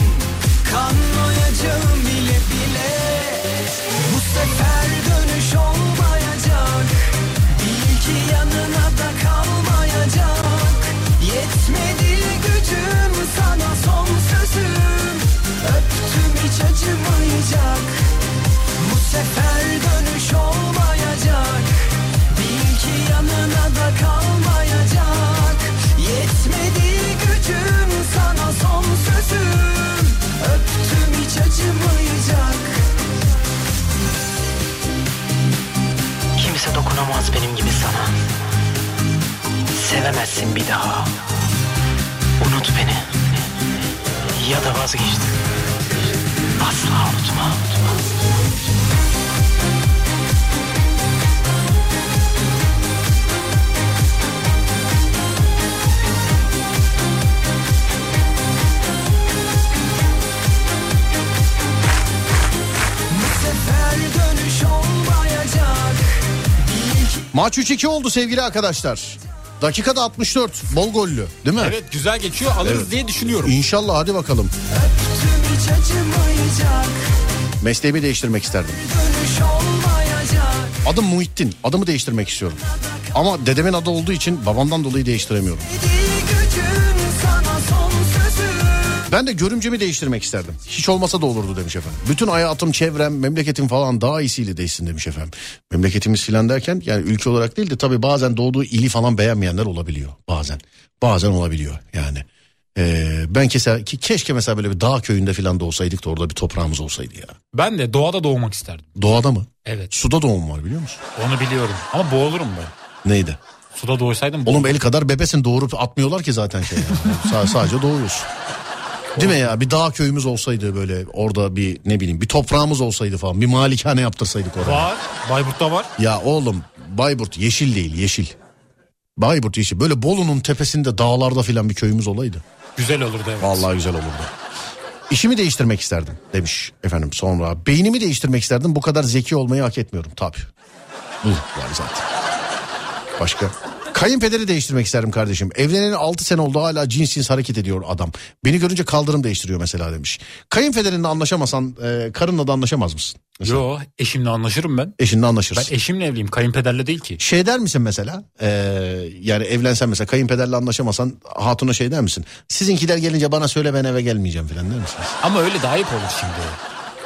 Kanmayacağım bile bile. Bu sefer dönüş olmayacak Bil ki yanına da kalmayacak Sevemezsin bir daha. Unut beni. Ya da vazgeç. Asla unutma. Olmayacak Maç 3-2 oldu sevgili arkadaşlar. Dakikada 64. Bol gollü değil mi? Evet güzel geçiyor alırız Evet. diye düşünüyorum. İnşallah hadi bakalım. Mesleğimi değiştirmek isterdim. Adım Muhittin. Adımı değiştirmek istiyorum. Ama dedemin adı olduğu için babamdan dolayı değiştiremiyorum. Ben de görümcemi değiştirmek isterdim. Hiç olmasa da olurdu demiş efendim. Bütün hayatım, çevrem, memleketim falan daha iyisiyle değişsin demiş efendim. Memleketimiz filan derken yani ülke olarak değil de tabii bazen doğduğu ili falan beğenmeyenler olabiliyor. Bazen. Bazen olabiliyor yani. Ee, ben kese, ki, keşke mesela böyle bir dağ köyünde filan da olsaydık da orada bir toprağımız olsaydı ya. Ben de doğada doğmak isterdim. Doğada mı? Evet Suda doğum var biliyor musun? onu biliyorum ama boğulurum ben. Neydi? Suda doğsaydım Oğlum el kadar bebesin doğurup atmıyorlar ki zaten şey. Yani. Sa- sadece doğuyorsun. Değil mi ya bir dağ köyümüz olsaydı böyle orada bir ne bileyim bir toprağımız olsaydı falan bir malikane yaptırsaydık oraya. Var. Bayburt'ta var. Ya oğlum Bayburt yeşil değil yeşil. Bayburt yeşil böyle Bolu'nun tepesinde dağlarda filan bir köyümüz olaydı. Güzel olurdu evet. Vallahi güzel olurdu. İşimi değiştirmek isterdim demiş efendim sonra. Beynimi değiştirmek isterdim bu kadar zeki olmayı hak etmiyorum tabii. Bu var zaten. Başka? Kayınpederi değiştirmek isterim kardeşim. Evleneli 6 sene oldu hala cins cins hareket ediyor adam. Beni görünce kaldırım değiştiriyor mesela demiş. Kayınpederinle anlaşamasan e, karınla da anlaşamaz mısın? Mesela Yo eşimle anlaşırım ben. Eşinle anlaşırsın. Ben eşimle evliyim kayınpederle değil ki. Şey der misin mesela e, yani evlensen mesela kayınpederle anlaşamasan hatuna şey der misin? Sizinkiler gelince bana söyle ben eve gelmeyeceğim falan der misiniz? Ama öyle de ayıp olur şimdi.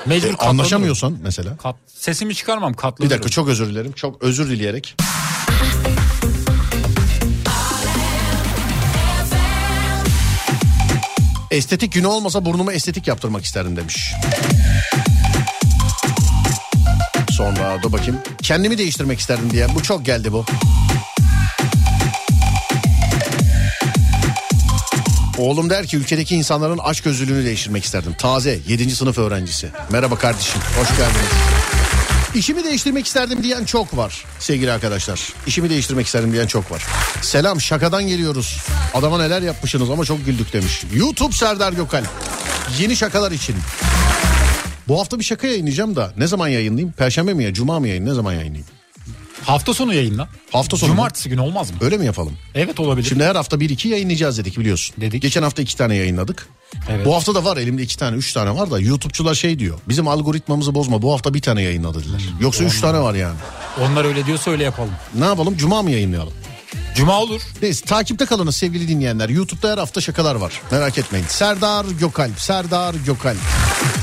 Mecbur E, katlanırım. anlaşamıyorsan mesela. Kat, sesimi çıkarmam Bir katlanırım. dakika çok özür dilerim. Çok özür dileyerek. Estetik günü olmasa burnumu estetik yaptırmak isterdim demiş. Sonra dur bakayım. Kendimi değiştirmek isterdim diye. Bu çok geldi bu. Oğlum der ki ülkedeki insanların aç gözlülüğünü değiştirmek isterdim. Taze 7. sınıf öğrencisi. Merhaba kardeşim hoş geldiniz. İşimi değiştirmek isterdim diyen çok var sevgili arkadaşlar. İşimi değiştirmek isterdim diyen çok var. Selam şakadan geliyoruz. Adama neler yapmışsınız ama çok güldük demiş. YouTube Serdar Gökal. Yeni şakalar için. Bu hafta bir şaka yayınlayacağım da ne zaman yayınlayayım? Perşembe mi ya? Cuma mı yayın? Ne zaman yayınlayayım? Hafta sonu yayınla. Hafta sonu? Cumartesi günü olmaz mı? Öyle mi yapalım? Evet olabilir. Şimdi her hafta bir iki yayınlayacağız dedik biliyorsun. Dedik. Geçen hafta iki tane yayınladık. Evet. Bu hafta da var elimde iki tane üç tane var da YouTube'çular şey diyor. Bizim algoritmamızı bozma bu hafta bir tane yayınla dediler. Yoksa üç tane var yani. Onlar öyle diyorsa öyle yapalım. Ne yapalım cuma mı yayınlayalım? Cuma olur. Neyse takipte kalınız sevgili dinleyenler. YouTube'da her hafta şakalar var. Merak etmeyin. Serdar Gökalp, Serdar Gökalp.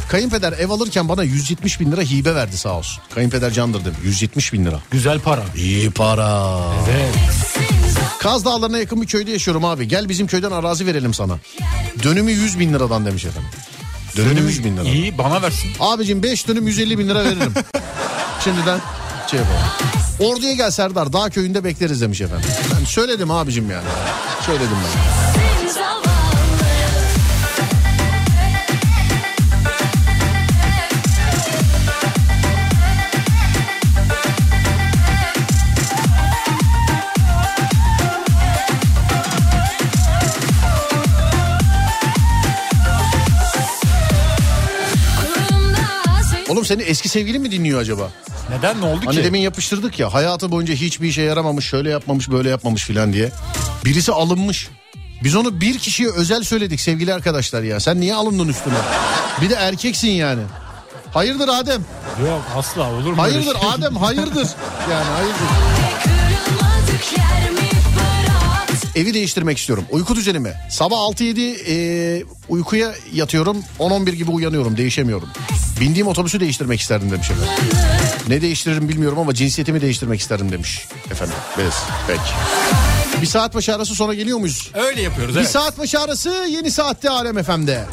Kayınpeder ev alırken bana 170 bin lira hibe verdi sağ olsun. Kayınpeder candır dedim. 170 bin lira. Güzel para. İyi para. Evet. Kaz Dağları'na yakın bir köyde yaşıyorum abi. Gel bizim köyden arazi verelim sana. Dönümü 100 bin liradan demiş efendim. Dönümü 100 bin lira. İyi bana versin. Abicim 5 dönüm 150 bin lira veririm. Şimdiden şey yapalım. Orduya gel Serdar dağ köyünde bekleriz demiş efendim. Ben söyledim abicim yani. Söyledim ben. Oğlum senin eski sevgilin mi dinliyor acaba? Neden ne oldu Hani ki? demin yapıştırdık ya hayatı boyunca hiçbir işe yaramamış şöyle yapmamış böyle yapmamış filan diye. Birisi alınmış. Biz onu bir kişiye özel söyledik sevgili arkadaşlar ya. Sen niye alındın üstüne? Bir de erkeksin yani. Hayırdır Adem? Yok asla olur mu? Hayırdır şey? Adem hayırdır. Yani hayırdır. Evi değiştirmek istiyorum. Uyku düzenimi. Sabah 6-7 e, uykuya yatıyorum. 10-11 gibi uyanıyorum. Değişemiyorum. Bindiğim otobüsü değiştirmek isterdim demiş efendim. Ne değiştiririm bilmiyorum ama cinsiyetimi değiştirmek isterdim demiş. Efendim. Bez. Peki. Bir saat başı arası sonra geliyor muyuz? Öyle yapıyoruz Bir evet. saat başı arası yeni saatte Alem FM'de.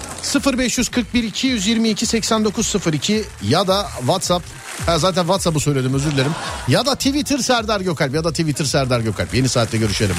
0541 222 8902 ya da WhatsApp. Ha, zaten WhatsApp'ı söyledim özür dilerim. Ya da Twitter Serdar Gökalp ya da Twitter Serdar Gökalp. Yeni saatte görüşelim.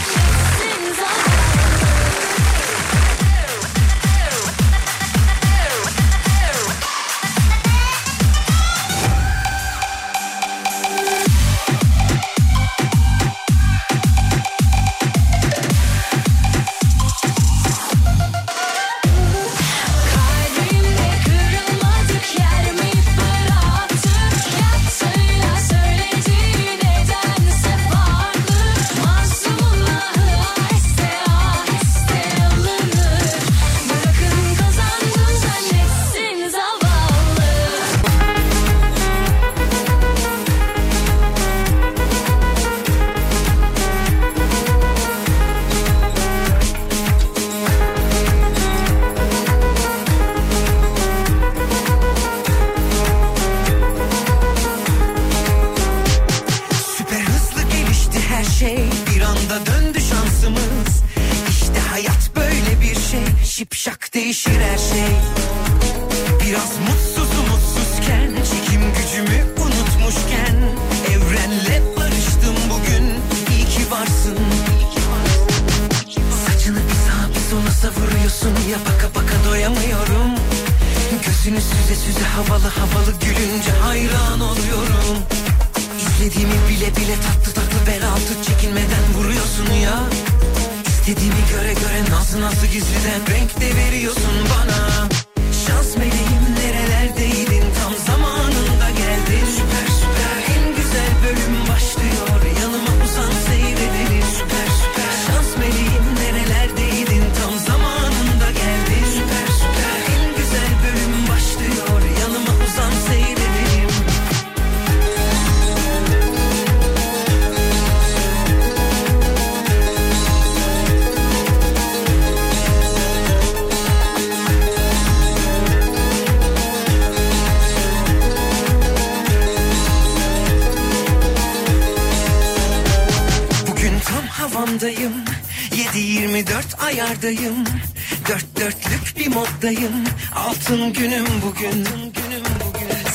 Bugün.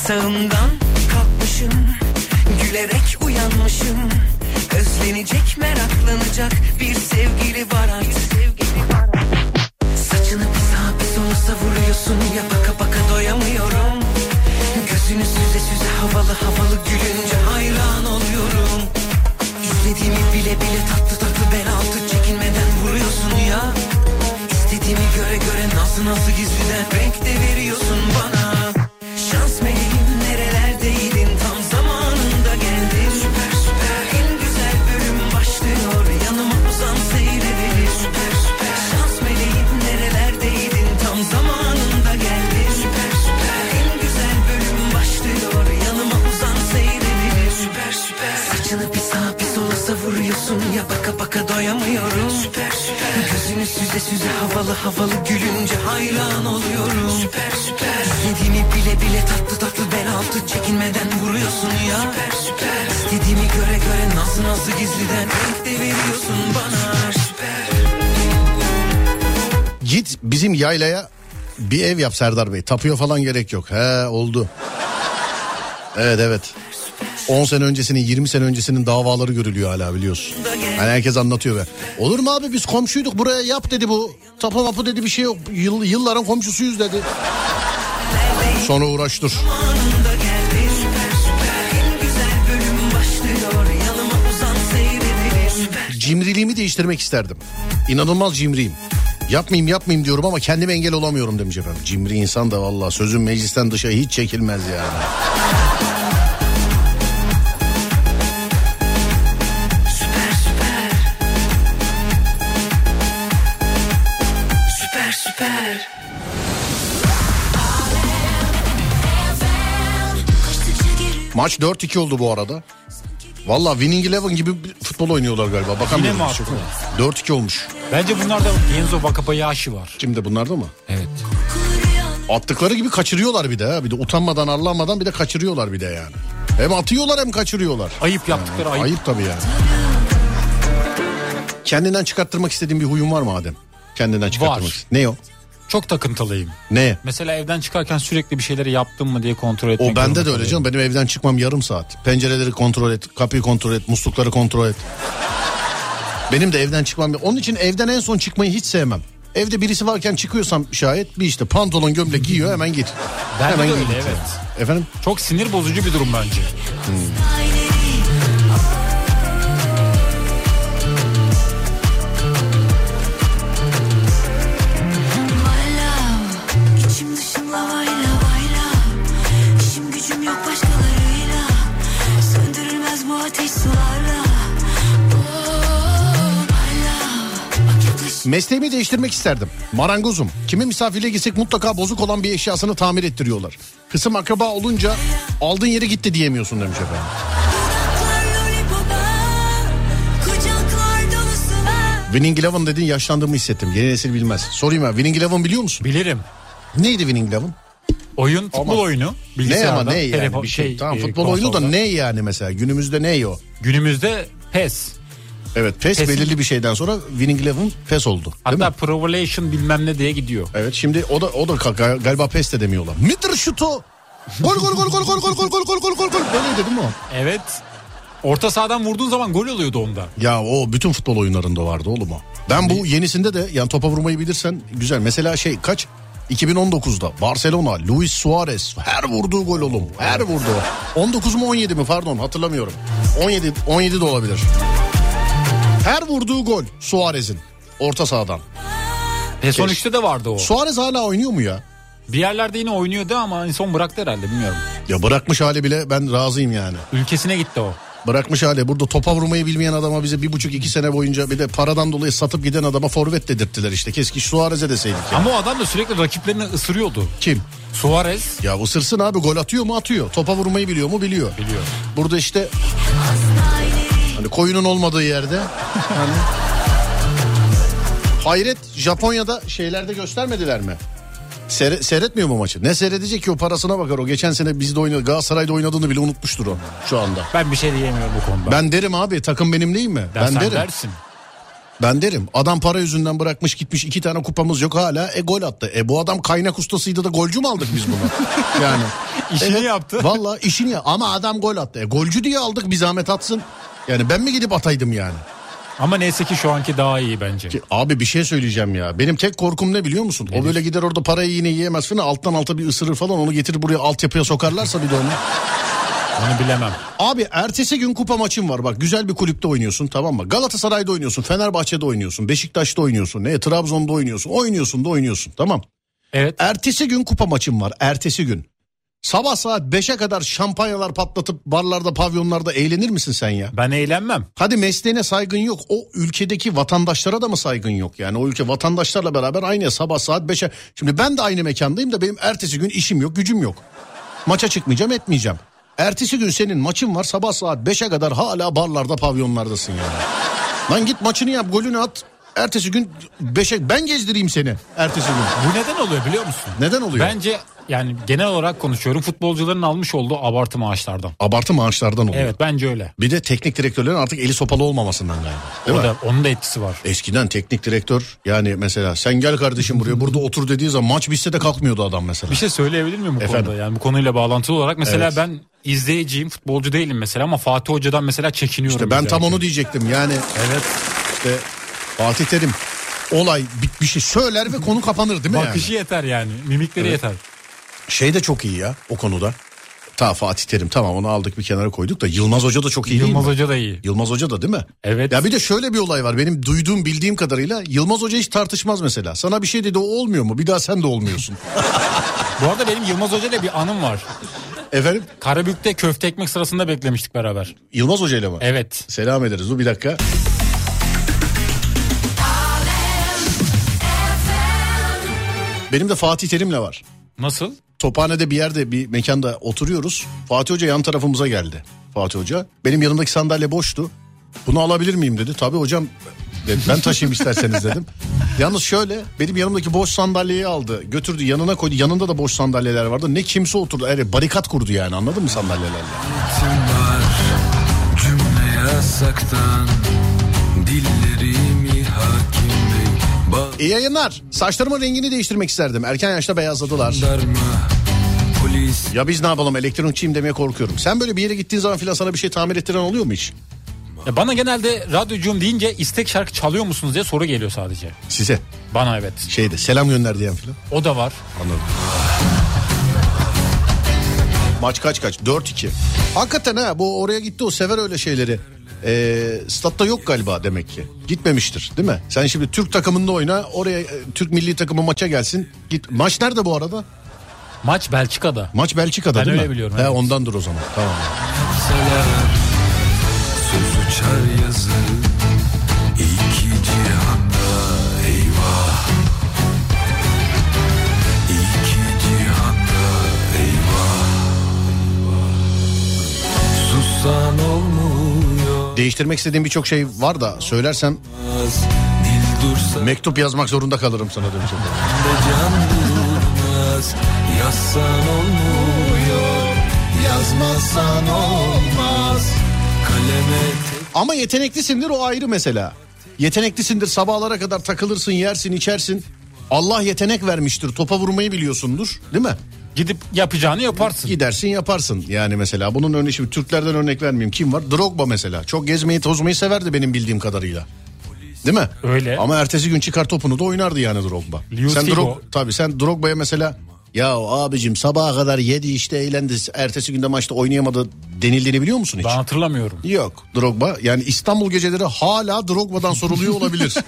Sağımdan kalkmışım Gülerek uyanmışım. Özlenecek meraklanacak bir sevgili var artık. Saçını bir sağa bir sola savuruyorsun ya baka baka doyamıyorum. Gözünü süze süze havalı havalı gülünce hayran oluyorum. İstediğimi bile bile tatlı tatlı bel altı çekinmeden vuruyorsun ya İstediğimi göre göre nazlı nazlı gizliden renk de veriyorsun bana. Şans meleğim nerelerdeydin? Tam zamanında geldin. Süper süper. En güzel bölüm başlıyor. Yanıma uzan seyredelim Süper süper. Şans meleğim nerelerdeydin? Tam zamanında geldin. Süper süper. En güzel bölüm başlıyor. Yanıma uzan seyredelim Süper süper. Saçını bir sağa bir sola savuruyorsun. Ya baka baka doyamıyorum Gözünü süze süze havalı havalı gülünce hayran oluyorum Süper süper İstediğimi bile bile tatlı tatlı bel altı çekinmeden vuruyorsun ya Süper süper İstediğimi göre göre nazlı nazlı gizliden renk de veriyorsun bana Süper Git bizim yaylaya bir ev yap Serdar Bey. Tapuya falan gerek yok. He oldu. Evet evet. 10 sene öncesinin 20 sene öncesinin davaları görülüyor hala biliyorsun. Hani herkes anlatıyor be. Olur mu abi biz komşuyduk buraya yap dedi bu. Tapu mapu dedi bir şey yok. Yıl, yılların komşusuyuz dedi. Sonra uğraştır. Cimriliğimi değiştirmek isterdim. İnanılmaz cimriyim. Yapmayayım yapmayayım diyorum ama kendime engel olamıyorum demiş efendim. Cimri insan da vallahi sözün meclisten dışa hiç çekilmez yani. Maç 4-2 oldu bu arada. Valla Winning Eleven gibi bir futbol oynuyorlar galiba. Bakamıyorum. Yine mi Çok- attılar? 4-2 olmuş. Bence bunlarda Genzo Wakabayashi var. Kimde bunlarda mı? Evet. Attıkları gibi kaçırıyorlar bir de ha. Bir de utanmadan arlanmadan bir de kaçırıyorlar bir de yani. Hem atıyorlar hem kaçırıyorlar. Ayıp yaptıkları ayıp. Ayıp tabii yani. Kendinden çıkarttırmak istediğin bir huyun var mı Adem? Kendinden çıkarttırmak Var. Ne o? Çok takıntılıyım. Ne? Mesela evden çıkarken sürekli bir şeyleri yaptım mı diye kontrol etmek O bende de öyle canım. Benim evden çıkmam yarım saat. Pencereleri kontrol et, kapıyı kontrol et, muslukları kontrol et. Benim de evden çıkmam. Onun için evden en son çıkmayı hiç sevmem. Evde birisi varken çıkıyorsam şayet bir işte pantolon gömlek giyiyor hemen git. Bende hemen de öyle git. evet. Efendim? Çok sinir bozucu bir durum bence. İçim Mesleğimi değiştirmek isterdim. Marangozum. Kime misafirliğe gitsek mutlaka bozuk olan bir eşyasını tamir ettiriyorlar. Kısım akraba olunca aldığın yere gitti diyemiyorsun demiş efendim. Winning Eleven dediğin yaşlandığımı hissettim. Yeni nesil bilmez. Sorayım ya Winning Eleven biliyor musun? Bilirim. Neydi Winning Eleven? Oyun futbol Ama- oyunu. Ne ama ne yani telefon- bir şey. tamam e, futbol oyunu da konsolda. ne yani mesela günümüzde ne o? Günümüzde PES. Evet PES PES'in- belirli bir şeyden sonra Winning Eleven PES oldu. Değil Hatta? Provolation bilmem ne diye gidiyor. Evet şimdi o da o da galiba PES de demiyorlar. Midir şutu. Gol gol gol gol gol gol gol gol gol gol gol gol. Böyleydi değil mi o? Evet. Orta sahadan vurduğun zaman gol oluyordu onda. Ya o bütün futbol oyunlarında vardı oğlum o. Ben bu yenisinde de yani topa vurmayı bilirsen güzel. Mesela şey kaç? 2019'da Barcelona, Luis Suarez her vurduğu gol oğlum. Her vurduğu. 19 mu 17 mi pardon hatırlamıyorum. 17 17 de olabilir. Her vurduğu gol Suarez'in orta sahadan. PES 13'te de vardı o. Suarez hala oynuyor mu ya? Bir yerlerde yine oynuyordu ama en son bıraktı herhalde bilmiyorum. Ya bırakmış hali bile ben razıyım yani. Ülkesine gitti o. Bırakmış hali. Burada topa vurmayı bilmeyen adama bize bir buçuk iki sene boyunca bir de paradan dolayı satıp giden adama forvet dedirttiler işte. Keşke Suarez'e deseydik ya. Ama o adam da sürekli rakiplerini ısırıyordu. Kim? Suarez Ya ısırsın abi gol atıyor mu atıyor. Topa vurmayı biliyor mu biliyor. biliyor. Burada işte hani koyunun olmadığı yerde hani Hayret Japonya'da şeylerde göstermediler mi? Seyre- seyretmiyor mu maçı? Ne seyredecek ki o parasına bakar o. Geçen sene bizde oynadı Galatasaray'da oynadığını bile unutmuştur o şu anda. Ben bir şey diyemiyorum bu konuda. Ben derim abi takım benim değil mi? Ya ben derim. dersin. Ben derim. Adam para yüzünden bırakmış gitmiş iki tane kupamız yok hala e gol attı. E bu adam kaynak ustasıydı da golcü mü aldık biz bunu? yani. İşini yaptı. Valla işini ama adam gol attı. E golcü diye aldık bir zahmet atsın. Yani ben mi gidip ataydım yani? Ama neyse ki şu anki daha iyi bence. Ki Abi bir şey söyleyeceğim ya. Benim tek korkum ne biliyor musun? O böyle gider orada parayı yine yiyemez falan alttan alta bir ısırır falan onu getirir buraya altyapıya sokarlarsa bir de onu. Onu bilemem. Abi ertesi gün kupa maçın var bak güzel bir kulüpte oynuyorsun tamam mı? Galatasaray'da oynuyorsun, Fenerbahçe'de oynuyorsun, Beşiktaş'ta oynuyorsun, ne Trabzon'da oynuyorsun, oynuyorsun da oynuyorsun tamam. Evet. Ertesi gün kupa maçın var ertesi gün. Sabah saat 5'e kadar şampanyalar patlatıp barlarda pavyonlarda eğlenir misin sen ya? Ben eğlenmem. Hadi mesleğine saygın yok. O ülkedeki vatandaşlara da mı saygın yok? Yani o ülke vatandaşlarla beraber aynı sabah saat 5'e. Şimdi ben de aynı mekandayım da benim ertesi gün işim yok, gücüm yok. Maça çıkmayacağım, etmeyeceğim. Ertesi gün senin maçın var sabah saat 5'e kadar hala barlarda pavyonlardasın yani. Lan git maçını yap, golünü at. Ertesi gün 5'e ben gezdireyim seni ertesi gün. Bu neden oluyor biliyor musun? Neden oluyor? Bence yani genel olarak konuşuyorum futbolcuların almış olduğu abartı maaşlardan. Abartı maaşlardan oluyor. Evet bence öyle. Bir de teknik direktörlerin artık eli sopalı olmamasından galiba. Değil O mi? da, onun da etkisi var. Eskiden teknik direktör yani mesela sen gel kardeşim buraya burada otur dediği zaman maç bitse de kalkmıyordu adam mesela. Bir şey söyleyebilir miyim bu Efendim? konuda? Yani bu konuyla bağlantılı olarak mesela Evet. ben izleyiciyim, futbolcu değilim mesela ama Fatih Hoca'dan mesela çekiniyorum. İşte ben tam onu diyecektim yani Evet. işte Fatih Terim olay bir, bir şey söyler ve konu kapanır değil mi Bakışı yani? yeter yani. Mimikleri Evet. yeter. Şey de çok iyi ya o konuda. Ta Fatih Terim tamam onu aldık bir kenara koyduk da Yılmaz Hoca da çok iyi Yılmaz? Hoca da iyi. Yılmaz Hoca da değil mi? Evet. Ya bir de şöyle bir olay var benim duyduğum bildiğim kadarıyla Yılmaz Hoca hiç tartışmaz mesela. Sana bir şey dedi o olmuyor mu? Bir daha sen de olmuyorsun. Bu arada benim Yılmaz Hoca ile bir anım var. Efendim? Karabük'te köfte ekmek sırasında beklemiştik beraber. Yılmaz Hoca ile mi? Evet. Selam ederiz. Dur bir dakika. Benim de Fatih Terim'le var. Nasıl? Tophane'de bir yerde bir mekanda oturuyoruz. Fatih Hoca yan tarafımıza geldi. Fatih Hoca. Benim yanımdaki sandalye boştu. Bunu alabilir miyim dedi. Tabii hocam dedi, ben taşıyayım isterseniz dedim. Yalnız şöyle benim yanımdaki boş sandalyeyi aldı. Götürdü yanına koydu. Yanında da boş sandalyeler vardı. Ne kimse oturdu. Evet, barikat kurdu yani anladın mı sandalyelerle? var Cümle yasaktan İyi yayınlar. Saçlarımın rengini değiştirmek isterdim. Erken yaşta beyazladılar. Ya biz ne yapalım elektronikçiyim demeye korkuyorum. Sen böyle bir yere gittiğin zaman filan sana bir şey tamir ettiren oluyor mu hiç? Ya bana genelde radyocuyum deyince istek şarkı çalıyor musunuz diye soru geliyor sadece. Size. Bana evet. Şeyde selam gönder diyen filan. O da var. Anladım. Maç kaç kaç? 4-2. Hakikaten ha bu oraya gitti o sever öyle şeyleri. Ee, statta yok galiba demek ki. Gitmemiştir değil mi? Sen şimdi Türk takımında oyna oraya e, Türk milli takımı maça gelsin. Git. Maç nerede bu arada? Maç Belçika'da. Maç Belçika'da Ben değil mi? öyle biliyorum, He, evet. ondandır o zaman. Tamam. Söz uçar yazı İki cihanda eyvah İki cihanda eyvah Susan olmuyor Değiştirmek istediğim birçok şey var da söylersem mektup yazmak zorunda kalırım sana demiş. Yazsan olmuyor Yazmazsan olmaz Kaleme Ama yeteneklisindir o ayrı mesela. Yeteneklisindir sabahlara kadar takılırsın yersin içersin. Allah yetenek vermiştir topa vurmayı biliyorsundur değil mi? Gidip yapacağını yaparsın. Gidersin yaparsın yani mesela bunun örneği şimdi Türklerden örnek vermeyeyim kim var? Drogba mesela çok gezmeyi tozmayı severdi benim bildiğim kadarıyla. Değil mi? Öyle. Ama ertesi gün çıkar topunu da oynardı yani Drogba. Liu sen. Drog tabii sen Drogba'ya mesela ya abicim sabaha kadar yedi işte eğlendi ertesi günde maçta oynayamadı denildiğini biliyor musun hiç? Ben hatırlamıyorum. Yok Drogba yani İstanbul geceleri hala Drogba'dan soruluyor olabilir.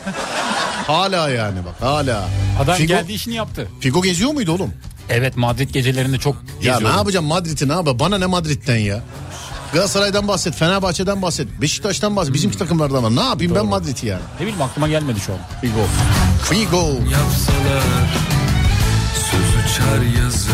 hala yani bak hala. Adam Figo, geldi işini yaptı. Figo geziyor muydu oğlum? Evet Madrid gecelerinde çok Ya geziyorum. ne yapacağım Madrid'i ne yapayım? Bana ne Madrid'den ya? Galatasaray'dan bahset, Fenerbahçe'den bahset, Beşiktaş'tan bahset, bizimki takımlardan var. Ne yapayım ben Madrid'i yani? Ne bileyim aklıma gelmedi şu an. Figo. Figo. yapsalar Söz uçar yazı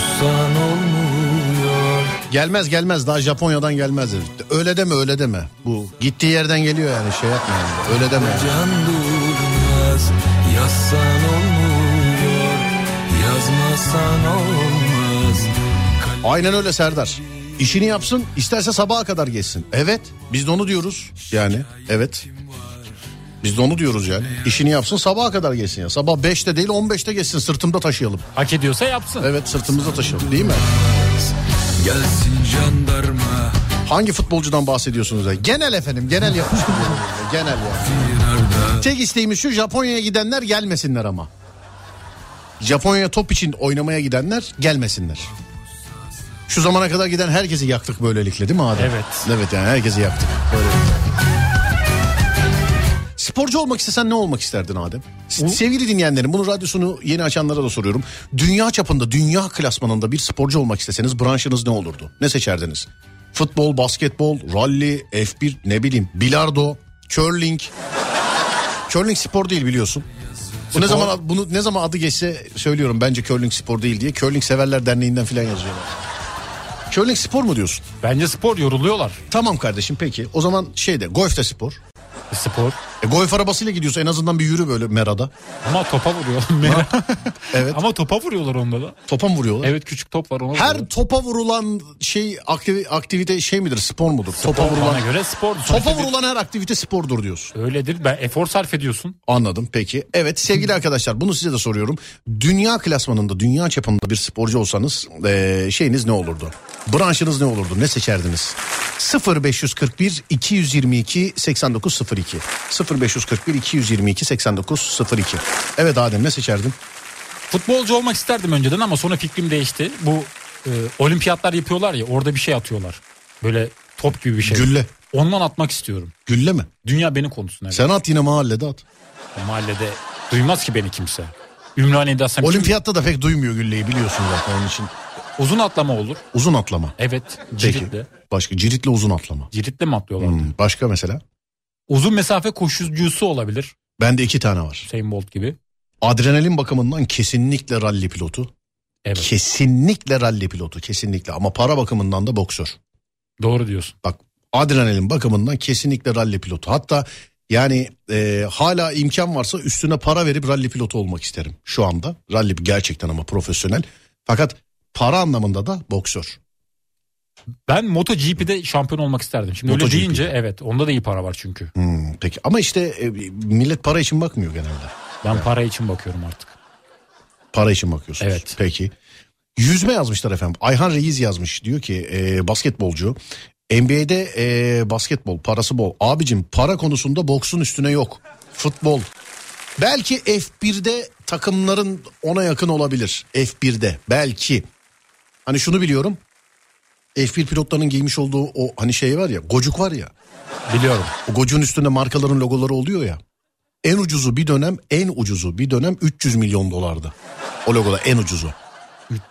Sussan olmuyor Gelmez gelmez daha Japonya'dan gelmez. Öyle deme öyle deme. Bu gittiği yerden geliyor yani şey yapma yani. Öyle deme. yani. Can durmaz Yazsan olmuyor Yazmasan olmaz Aynen öyle Serdar. İşini yapsın isterse sabaha kadar geçsin. Evet biz de onu diyoruz yani evet. Biz de onu diyoruz yani. İşini yapsın sabaha kadar geçsin ya. Sabah 5'te değil 15'te geçsin sırtımda taşıyalım. Hak ediyorsa yapsın. Evet sırtımızda taşıyalım değil mi? Gelsin jandarma Hangi futbolcudan bahsediyorsunuz? ya? Genel efendim genel yapmıştım. genel ya. Tek isteğimiz şu Japonya'ya gidenler gelmesinler ama. Japonya'ya top için oynamaya gidenler gelmesinler. Şu zamana kadar giden herkesi yaktık böylelikle değil mi Adem? Evet. Evet yani herkesi yaktık. Böylelikle. Sporcu olmak istesen ne olmak isterdin Adem? Sevgili dinleyenlerim bunu radyosunu yeni açanlara da soruyorum. Dünya çapında, dünya klasmanında bir sporcu olmak isteseniz branşınız ne olurdu? Ne seçerdiniz? Futbol, basketbol, rally, F1 ne bileyim, bilardo, curling. Curling spor değil biliyorsun. Bu ne zaman bunu ne zaman adı geçse söylüyorum bence curling spor değil diye. Curling severler derneğinden filan yazıyorlar. Curling spor mu diyorsun? Bence spor yoruluyorlar. Tamam kardeşim peki. O zaman şeyde golf de spor. Spor. E, golf arabasıyla gidiyorsa en azından bir yürü böyle merada. Ama topa vuruyorlar. Evet. Ama topa vuruyorlar onda da. Topa mı vuruyorlar? Evet küçük top var ona Her vuruyorlar. topa vurulan şey aktivi- aktivite şey midir? Spor mudur? topa Spor vurulan Bana göre spor. topa vurulan her aktivite spordur diyorsun. Öyledir. Ben efor sarf ediyorsun. Anladım peki. Evet sevgili arkadaşlar bunu size de soruyorum. Dünya klasmanında, dünya çapında bir sporcu olsanız eee, şeyiniz ne olurdu? Branşınız ne olurdu? Ne seçerdiniz? 0541 222 8902 0541 222 8902 Evet Adem ne seçerdin? Futbolcu olmak isterdim önceden ama sonra fikrim değişti. Bu e, olimpiyatlar yapıyorlar ya orada bir şey atıyorlar. Böyle top gibi bir şey. Gülle. Ondan atmak istiyorum. Gülle mi? Dünya beni konusunda. Evet. Sen at yine mahallede at. Mahallede duymaz ki beni kimse. Ümraniye'de atsam kim- Olimpiyatta da pek duymuyor gülleyi biliyorsun zaten onun için. Uzun atlama olur. Uzun atlama. Evet. Peki. Ciritle. Başka ciritle uzun atlama. Ciritle mi atlıyorlar? Hmm, başka mesela? Uzun mesafe koşucusu olabilir. Bende iki tane var. Usain Bolt gibi. Adrenalin bakımından kesinlikle ralli pilotu. Evet. Kesinlikle ralli pilotu kesinlikle ama para bakımından da boksör. Doğru diyorsun. Bak adrenalin bakımından kesinlikle ralli pilotu. Hatta yani e, hala imkan varsa üstüne para verip ralli pilotu olmak isterim şu anda. Ralli gerçekten ama profesyonel. Fakat para anlamında da boksör. Ben MotoGP'de şampiyon olmak isterdim. Şimdi öyle MotoGP. deyince evet onda da iyi para var çünkü. Hmm, peki ama işte e, millet para için bakmıyor genelde. Ben para için bakıyorum artık. Para için bakıyorsunuz. Evet. Peki. Yüzme yazmışlar efendim. Ayhan Reis yazmış. Diyor ki e, basketbolcu. NBA'de e, basketbol parası bol. Abicim para konusunda boksun üstüne yok. Futbol. Belki F1'de takımların ona yakın olabilir. F1'de belki. Hani şunu biliyorum. F1 pilotlarının giymiş olduğu o hani şey var ya gocuk var ya. Biliyorum. O gocuğun üstünde markaların logoları oluyor ya. En ucuzu bir dönem en ucuzu bir dönem 300 milyon dolardı. O logoda en ucuzu.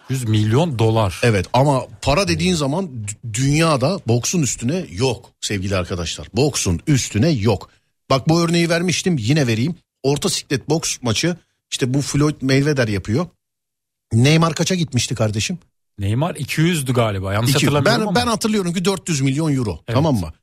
300 milyon dolar. Evet ama para dediğin zaman dünyada boksun üstüne yok sevgili arkadaşlar. Boksun üstüne yok. Bak bu örneği vermiştim yine vereyim. Orta siklet boks maçı işte bu Floyd Mayweather yapıyor. Neymar kaça gitmişti kardeşim? Neymar 200'dü galiba. Yanlış İki- hatırlamıyorum ben, ama. ben hatırlıyorum ki 400 milyon euro tamam mı?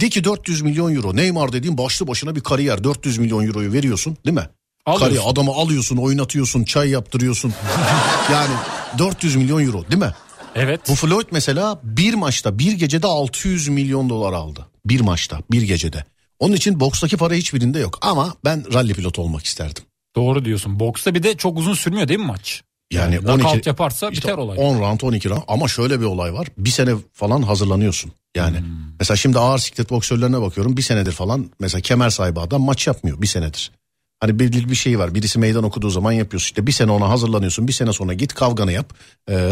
De ki 400 milyon euro Neymar dediğin başlı başına bir kariyer 400 milyon euroyu veriyorsun değil mi? Alıyorsun. Kariyer, adamı alıyorsun oynatıyorsun çay yaptırıyorsun. yani 400 milyon euro değil mi? Evet. Bu Floyd mesela bir maçta bir gecede 600 milyon dolar aldı. Bir maçta bir gecede. Onun için bokstaki para hiçbirinde yok ama ben ralli pilotu olmak isterdim. Doğru diyorsun. Boksta bir de çok uzun sürmüyor değil mi maç? Yani knockout 12 yaparsa işte biter olay. 10 round 12 round ama şöyle bir olay var. Bir sene falan hazırlanıyorsun. Yani Hmm. mesela şimdi ağır siklet boksörlerine bakıyorum. Bir senedir falan mesela kemer sahibi adam maç yapmıyor bir senedir. Hani bir, bir şey var birisi meydan okuduğu zaman yapıyorsun işte bir sene ona hazırlanıyorsun bir sene sonra git kavganı yap. Ee,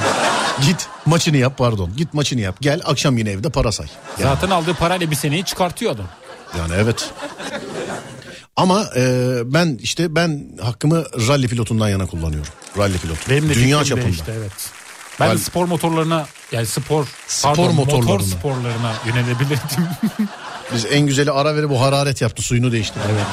git maçını yap pardon git maçını yap gel akşam yine evde para say. Yani, Zaten aldığı parayla bir seneyi çıkartıyor adam. yani evet. Ama e, ben işte ben hakkımı ralli pilotundan yana kullanıyorum. Ralli pilotu. Benim de Dünya çapında. değişti, evet. Ben Rally- spor motorlarına yani spor, Spor pardon, motor motorlarına. sporlarına yönelebilirdim. Biz en güzeli ara verip bu hararet yaptı suyunu değiştirdi. evet.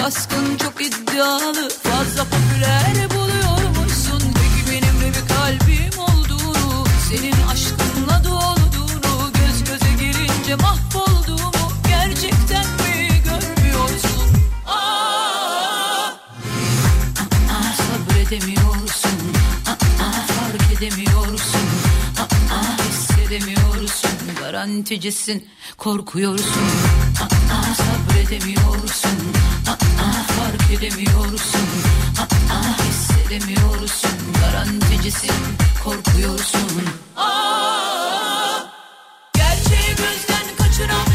Baskın çok iddialı Fazla popüler buluyormuşsun. Peki benim de bir kalbim olduğunu Senin aşkınla dolduğunu Göz göze girince mahvolduğumu Gerçekten mi görmüyorsun? Aa, aa, sabredemiyorsun. Aa, aa, fark edemiyorsun. Aa, aa, hissedemiyorsun. Garanticisin korkuyorsun. Aa, aa, sabredemiyorsun Aa, fark edemiyorsun. Aa, hissedemiyorsun. Garanticisin korkuyorsun. Aa, gerçeği gözden kaçıran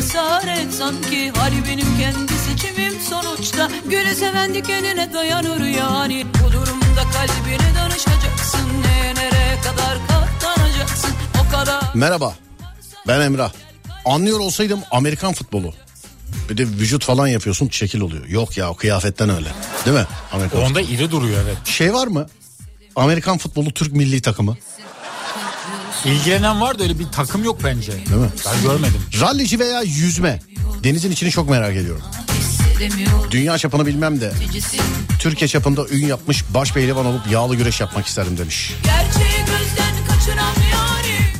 esaret sanki Hali benim kendi seçimim sonuçta Gülü seven dikenine dayanır yani Bu durumda kalbine danışacaksın Neye nereye kadar katlanacaksın O kadar Merhaba ben Emrah. Anlıyor olsaydım Amerikan futbolu. Bir de vücut falan yapıyorsun şekil oluyor. Yok ya o kıyafetten öyle. Değil mi? Amerikan Onda iri duruyor evet. Şey var mı? Amerikan futbolu Türk milli takımı. İlgilenen var da öyle bir takım yok bence. Değil mi? Ben görmedim. Rallici veya yüzme. Denizin içini çok merak ediyorum. Dünya çapını bilmem de Türkiye çapında ün yapmış baş pehlivan olup yağlı güreş yapmak isterim demiş.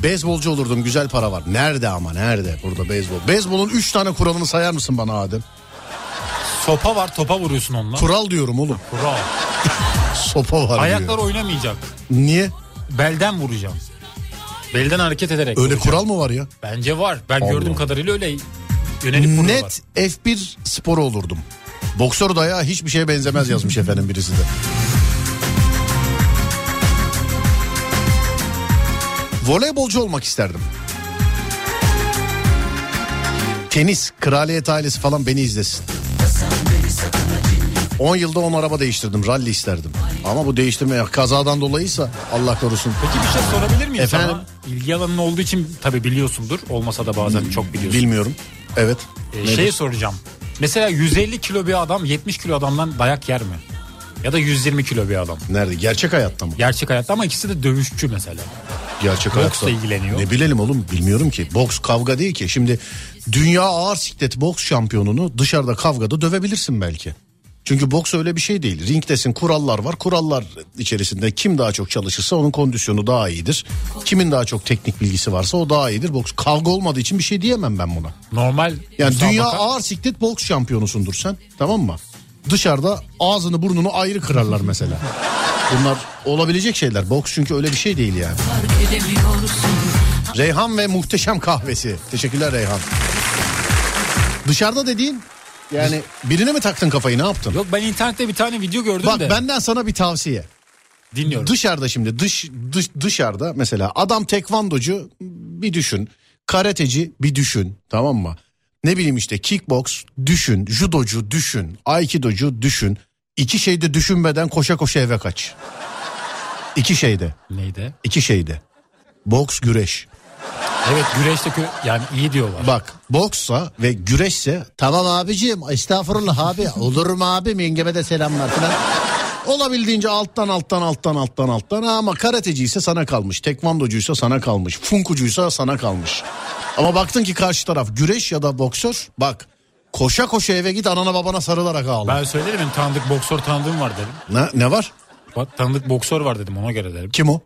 Beyzbolcu olurdum güzel para var. Nerede ama nerede burada beyzbol? Beyzbolun 3 tane kuralını sayar mısın bana Adem? Sopa var topa vuruyorsun onunla. Kural diyorum oğlum. Kural. Sopa var Ayaklar diyor. oynamayacak. Niye? Belden vuracağım. Belden hareket ederek Öyle vuracağım. kural mı var ya? Bence var. Ben Allah. gördüğüm kadarıyla öyle yönelik. Net F1 sporu olurdum. Boksör dayağı hiçbir şeye benzemez yazmış efendim birisi de. Voleybolcu olmak isterdim. Tenis, kraliyet ailesi falan beni izlesin. 10 yılda 10 araba değiştirdim. Rally isterdim. Ama bu değiştirme kazadan dolayıysa Allah korusun. Peki bir şey sorabilir miyim Efendim? sana? İlgi alanın olduğu için tabii biliyorsundur. Olmasa da bazen çok biliyorsun. Bilmiyorum. Evet. Ee, Nedir? şey soracağım. Mesela 150 kilo bir adam 70 kilo adamdan dayak yer mi? Ya da 120 kilo bir adam. Nerede? Gerçek hayatta mı? Gerçek hayatta ama ikisi de dövüşçü mesela. Gerçek Boksla hayatta. ilgileniyor. Ne bilelim oğlum bilmiyorum ki. Boks kavga değil ki. Şimdi dünya ağır siklet boks şampiyonunu dışarıda kavgada dövebilirsin belki. Çünkü boks öyle bir şey değil. Ringdesin kurallar var. Kurallar içerisinde kim daha çok çalışırsa onun kondisyonu daha iyidir. Kimin daha çok teknik bilgisi varsa o daha iyidir. Boks kavga olmadığı için bir şey diyemem ben buna. Normal Yani dünya ağır siklet boks şampiyonusundur sen. Tamam mı? Dışarıda ağzını burnunu ayrı kırarlar mesela. Bunlar olabilecek şeyler. Boks çünkü öyle bir şey değil yani. Reyhan ve muhteşem kahvesi. Teşekkürler Reyhan. Dışarıda dediğin yani birine mi taktın kafayı ne yaptın? Yok ben internette bir tane video gördüm Bak de. benden sana bir tavsiye. Dinliyorum. Dışarıda şimdi dış, dış dışarıda mesela adam tekvandocu bir düşün. Karateci bir düşün tamam mı? Ne bileyim işte kickbox düşün, judocu düşün, aikidocu düşün. İki şeyde düşünmeden koşa koşa eve kaç. İki şeyde, Neydi? iki şeyde. Boks, güreş. Evet güreşte yani iyi diyorlar. Bak boksa ve güreşse tamam abicim estağfurullah abi olur mu abi yengeme de selamlar falan. Olabildiğince alttan alttan alttan alttan alttan ama karateci ise sana kalmış. Tekvandocuysa sana kalmış. Funkucuysa sana kalmış. Ama baktın ki karşı taraf güreş ya da boksör bak koşa koşa eve git anana babana sarılarak ağla. Ben söylerim tanıdık boksör tanıdığım var dedim. Ne, ne var? Bak tanıdık boksör var dedim ona göre dedim. Kim o?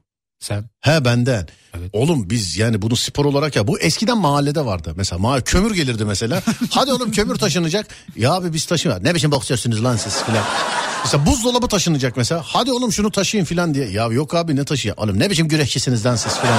Sen. He benden. Oğlum biz yani bunu spor olarak ya bu eskiden mahallede vardı. Mesela mahalle kömür gelirdi mesela. Hadi oğlum kömür taşınacak. Ya abi biz taşıma. Ne biçim boksörsünüz lan siz filan. Mesela buzdolabı taşınacak mesela. Hadi oğlum şunu taşıyın filan diye. Ya yok abi ne taşıyor? Oğlum ne biçim güreşçisiniz lan siz filan.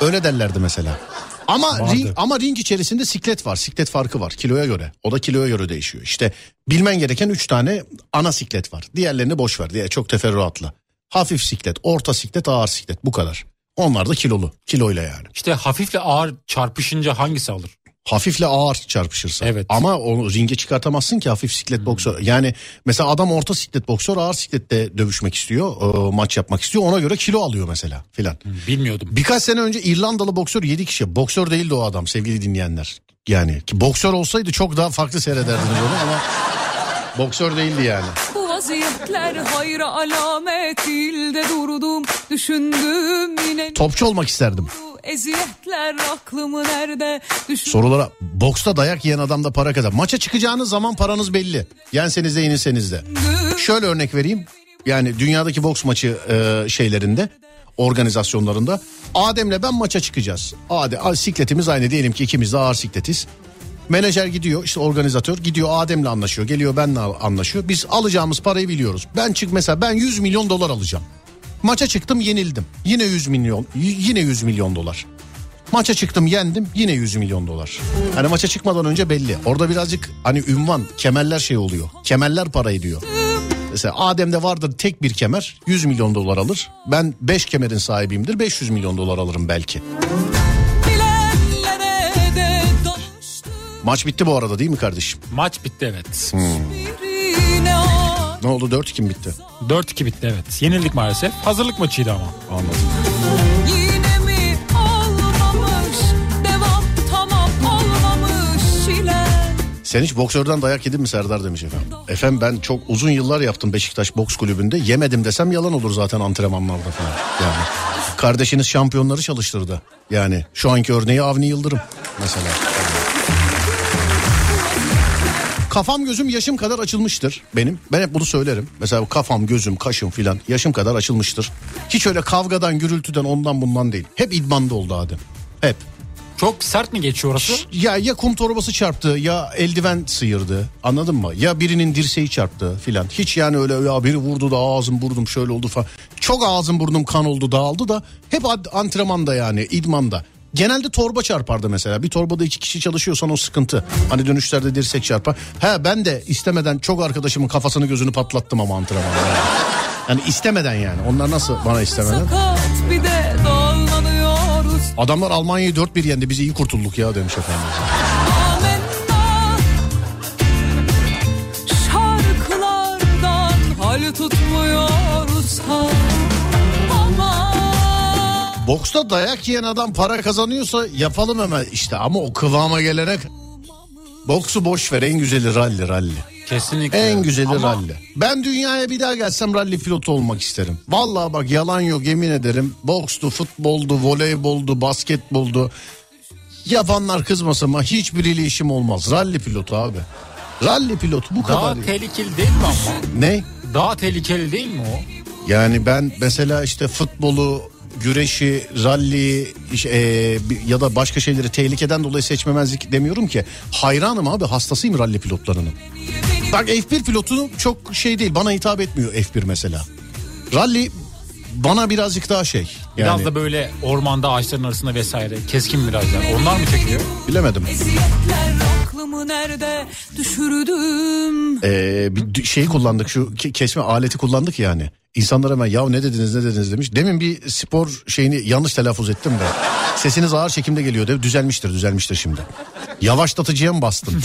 Öyle derlerdi mesela. Ama Vardı. ring, ama ring içerisinde siklet var. Siklet farkı var kiloya göre. O da kiloya göre değişiyor. İşte bilmen gereken 3 tane ana siklet var. Diğerlerini boş ver diye çok teferruatlı. Hafif siklet, orta siklet, ağır siklet bu kadar. Onlar da kilolu. Kiloyla yani. İşte hafifle ağır çarpışınca hangisi alır? Hafifle ağır çarpışırsa. Evet. Ama onu ringe çıkartamazsın ki hafif siklet boksör. Yani mesela adam orta siklet boksör ağır siklette dövüşmek istiyor. e, maç yapmak istiyor. Ona göre kilo alıyor mesela filan. Bilmiyordum. Birkaç sene önce İrlandalı boksör 7 kişi. Boksör değildi o adam sevgili dinleyenler. Yani ki boksör olsaydı çok daha farklı seyrederdiniz onu ama boksör değildi yani. Vaziyetler hayra alamet ilde durdum Düşündüm yine Topçu olmak isterdim. eziyetler aklımı nerede Düşün Sorulara boksta dayak yiyen adamda para kadar. Maça çıkacağınız zaman paranız belli. Yenseniz de yenilseniz de. Şöyle örnek vereyim. Yani dünyadaki boks maçı e, şeylerinde organizasyonlarında Adem'le ben maça çıkacağız. Adem, sikletimiz aynı diyelim ki ikimiz de ağır sikletiz. Menajer gidiyor işte organizatör gidiyor Adem'le anlaşıyor geliyor benle anlaşıyor. Biz alacağımız parayı biliyoruz. Ben çık mesela ben 100 milyon dolar alacağım. Maça çıktım yenildim. Yine 100 milyon yine 100 milyon dolar. Maça çıktım yendim yine 100 milyon dolar. Hani maça çıkmadan önce belli. Orada birazcık hani ünvan kemerler şey oluyor. Kemerler para ediyor. Mesela Adem'de vardır tek bir kemer 100 milyon dolar alır. Ben 5 kemerin sahibiyimdir 500 milyon dolar alırım belki. Maç bitti bu arada değil mi kardeşim? Maç bitti evet. ait. Ne oldu 4-2 mi bitti? 4-2 bitti evet. Yenildik maalesef. Hazırlık maçıydı ama. Anladım. Yine mi olmamış devam tamam olmamış çile Sen hiç boksörden dayak yedin mi Serdar demiş efendim. Efendim ben çok uzun yıllar yaptım Beşiktaş Boks Kulübü'nde. Yemedim desem yalan olur zaten antrenmanlarda falan. Yani kardeşiniz şampiyonları çalıştırdı. Yani şu anki örneği Avni Yıldırım mesela. Kafam gözüm yaşım kadar açılmıştır benim. Ben hep bunu söylerim. Mesela kafam, gözüm, kaşım filan yaşım kadar açılmıştır. Hiç öyle kavgadan, gürültüden ondan bundan değil. Hep idmanda oldu Adem. Hep. Çok sert mi geçiyor orası? Ya ya kum torbası çarptı ya eldiven sıyırdı anladın mı? Ya birinin dirseği çarptı filan. Hiç yani öyle ya biri vurdu da ağzım burnum şöyle oldu falan. Çok ağzım burnum kan oldu dağıldı da hep antrenmanda yani idmanda. Genelde torba çarpardı mesela. Bir torbada iki kişi çalışıyorsan o sıkıntı. Hani dönüşlerde dirsek çarpar. He ben de istemeden çok arkadaşımın kafasını gözünü patlattım ama antrenmanda. Yani, istemeden yani. Onlar nasıl bana istemeden? Adamlar Almanya'yı 4-1 yendi. Biz iyi kurtulduk ya demiş efendim. Şarkılardan hal tutmuyoruz Boksta dayak yiyen adam para kazanıyorsa yapalım hemen işte ama o kıvama gelene boksu boş ver en güzeli ralli ralli. Kesinlikle. En güzeli Ama ralli. Ben dünyaya bir daha gelsem ralli pilotu olmak isterim. Vallahi bak yalan yok yemin ederim. Bokstu, futboldu, voleyboldu, basketboldu. Yapanlar kızmasın ama hiçbiriyle işim olmaz. Ralli pilotu abi. Ralli pilotu bu Daha kadar. tehlikeli değil mi ama? Ne? Daha tehlikeli değil mi o? Yani ben mesela işte futbolu, güreşi, ralliyi iş- e, ya da başka şeyleri tehlikeden dolayı seçmemezlik demiyorum ki. Hayranım abi hastasıyım ralli pilotlarının. Bak F1 pilotu çok şey değil bana hitap etmiyor F1 mesela. Ralli bana birazcık daha şey. Biraz Yani da böyle ormanda ağaçların arasında vesaire keskin virajlar. Onlar mı çekiyor? bilemedim. Ee, bir şeyi kullandık şu ke- kesme aleti kullandık yani. İnsanlar hemen ya ne dediniz ne dediniz demiş. Demin bir spor şeyini yanlış telaffuz ettim de. Sesiniz ağır çekimde geliyor de düzelmiştir düzelmiştir şimdi. Yavaşlatıcıya mı bastın?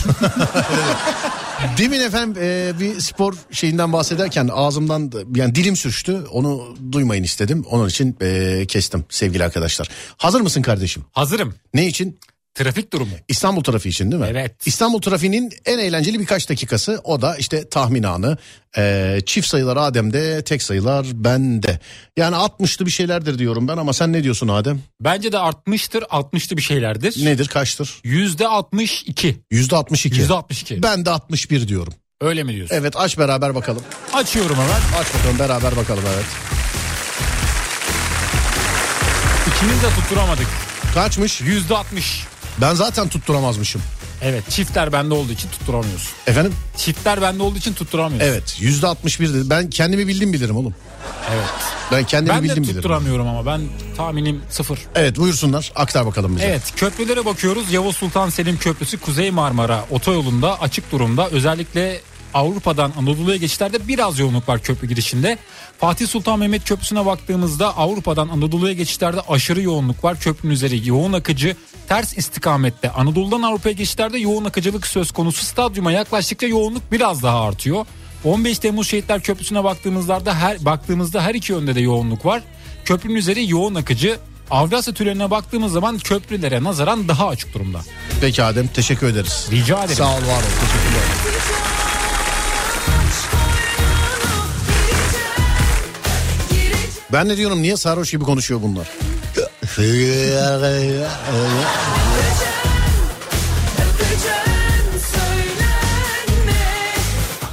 Demin efendim e, bir spor şeyinden bahsederken ağzımdan da- yani dilim sürçtü. Onu duymayın istedim. Onun için e, kestim sevgili arkadaşlar. Hazır mısın kardeşim? Hazırım. Ne için? Trafik durumu. İstanbul trafiği için değil mi? Evet. İstanbul trafiğinin en eğlenceli birkaç dakikası o da işte tahmin anı. Ee, çift sayılar Adem'de tek sayılar bende. Yani 60'lı bir şeylerdir diyorum ben ama sen ne diyorsun Adem? Bence de artmıştır 60'lı bir şeylerdir. Nedir kaçtır? Yüzde 62. Yüzde 62. Yüzde 62. Ben de 61 diyorum. Öyle mi diyorsun? Evet aç beraber bakalım. Açıyorum hemen. Aç bakalım beraber bakalım evet. İkimiz de tutturamadık. Kaçmış? Yüzde 60. Ben zaten tutturamazmışım. Evet çiftler bende olduğu için tutturamıyorsun. Efendim? Çiftler bende olduğu için tutturamıyorsun. Evet yüzde 61 dedi. Ben kendimi bildim bilirim oğlum. Evet. Ben kendimi Ben de bildim bilirim. tutturamıyorum ama ben tahminim sıfır. Evet buyursunlar aktar bakalım bize. Evet köprülere bakıyoruz. Yavuz Sultan Selim Köprüsü Kuzey Marmara otoyolunda açık durumda. Özellikle Avrupa'dan Anadolu'ya geçişlerde biraz yoğunluk var köprü girişinde. Fatih Sultan Mehmet Köprüsü'ne baktığımızda Avrupa'dan Anadolu'ya geçişlerde aşırı yoğunluk var. Köprünün üzeri yoğun akıcı ters istikamette. Anadolu'dan Avrupa'ya geçişlerde yoğun akıcılık söz konusu. Stadyuma yaklaştıkça yoğunluk biraz daha artıyor. 15 Temmuz Şehitler Köprüsü'ne baktığımızda her baktığımızda her iki yönde de yoğunluk var. Köprünün üzeri yoğun akıcı. Avrasya Tüneli'ne baktığımız zaman köprülere nazaran daha açık durumda. Peki Adem teşekkür ederiz. Rica ederim. Sağ ol var ol teşekkürler. Ben de diyorum niye sarhoş gibi konuşuyor bunlar?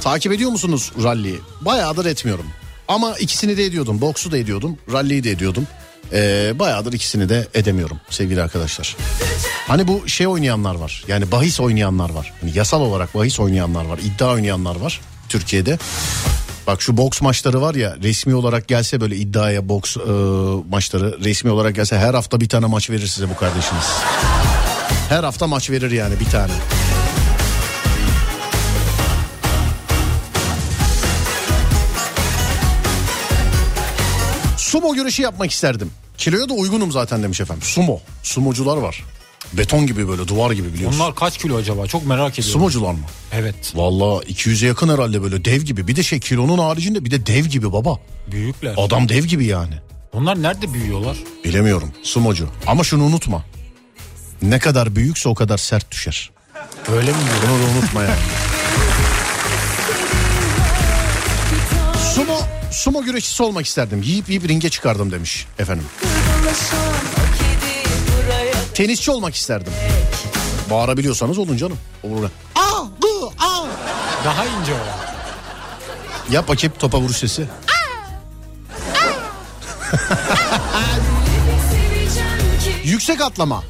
Takip ediyor musunuz rally'yi? Bayağıdır etmiyorum. Ama ikisini de ediyordum. Boksu da ediyordum. Rally'yi de ediyordum. Ee, bayağıdır ikisini de edemiyorum sevgili arkadaşlar. Hani bu şey oynayanlar var. Yani bahis oynayanlar var. Hani yasal olarak bahis oynayanlar var. iddia oynayanlar var Türkiye'de. Bak şu boks maçları var ya resmi olarak gelse böyle iddiaya boks e, maçları resmi olarak gelse her hafta bir tane maç verir size bu kardeşiniz. Her hafta maç verir yani bir tane. Sumo güreşi yapmak isterdim. Kiloya da uygunum zaten demiş efendim. Sumo. Sumocular var. Beton gibi böyle duvar gibi biliyorsun. Onlar kaç kilo acaba? Çok merak ediyorum. Sumocular mı? Evet. Valla 200'e yakın herhalde böyle dev gibi. Bir de şey kilonun haricinde bir de dev gibi baba. Büyükler. Adam dev gibi yani. Onlar nerede büyüyorlar? Bilemiyorum sumocu. Ama şunu unutma. Ne kadar büyükse o kadar sert düşer. Öyle mi diyor? Bunu da unutma yani. Sumo, sumo güreşçisi olmak isterdim. Yiyip yiyip ringe çıkardım demiş efendim. Tenisçi olmak isterdim. Bağırabiliyorsanız olun canım. Olur. Aa, gı, aa. Daha ince o. Yap bakayım topa vuruş sesi. Yüksek atlama.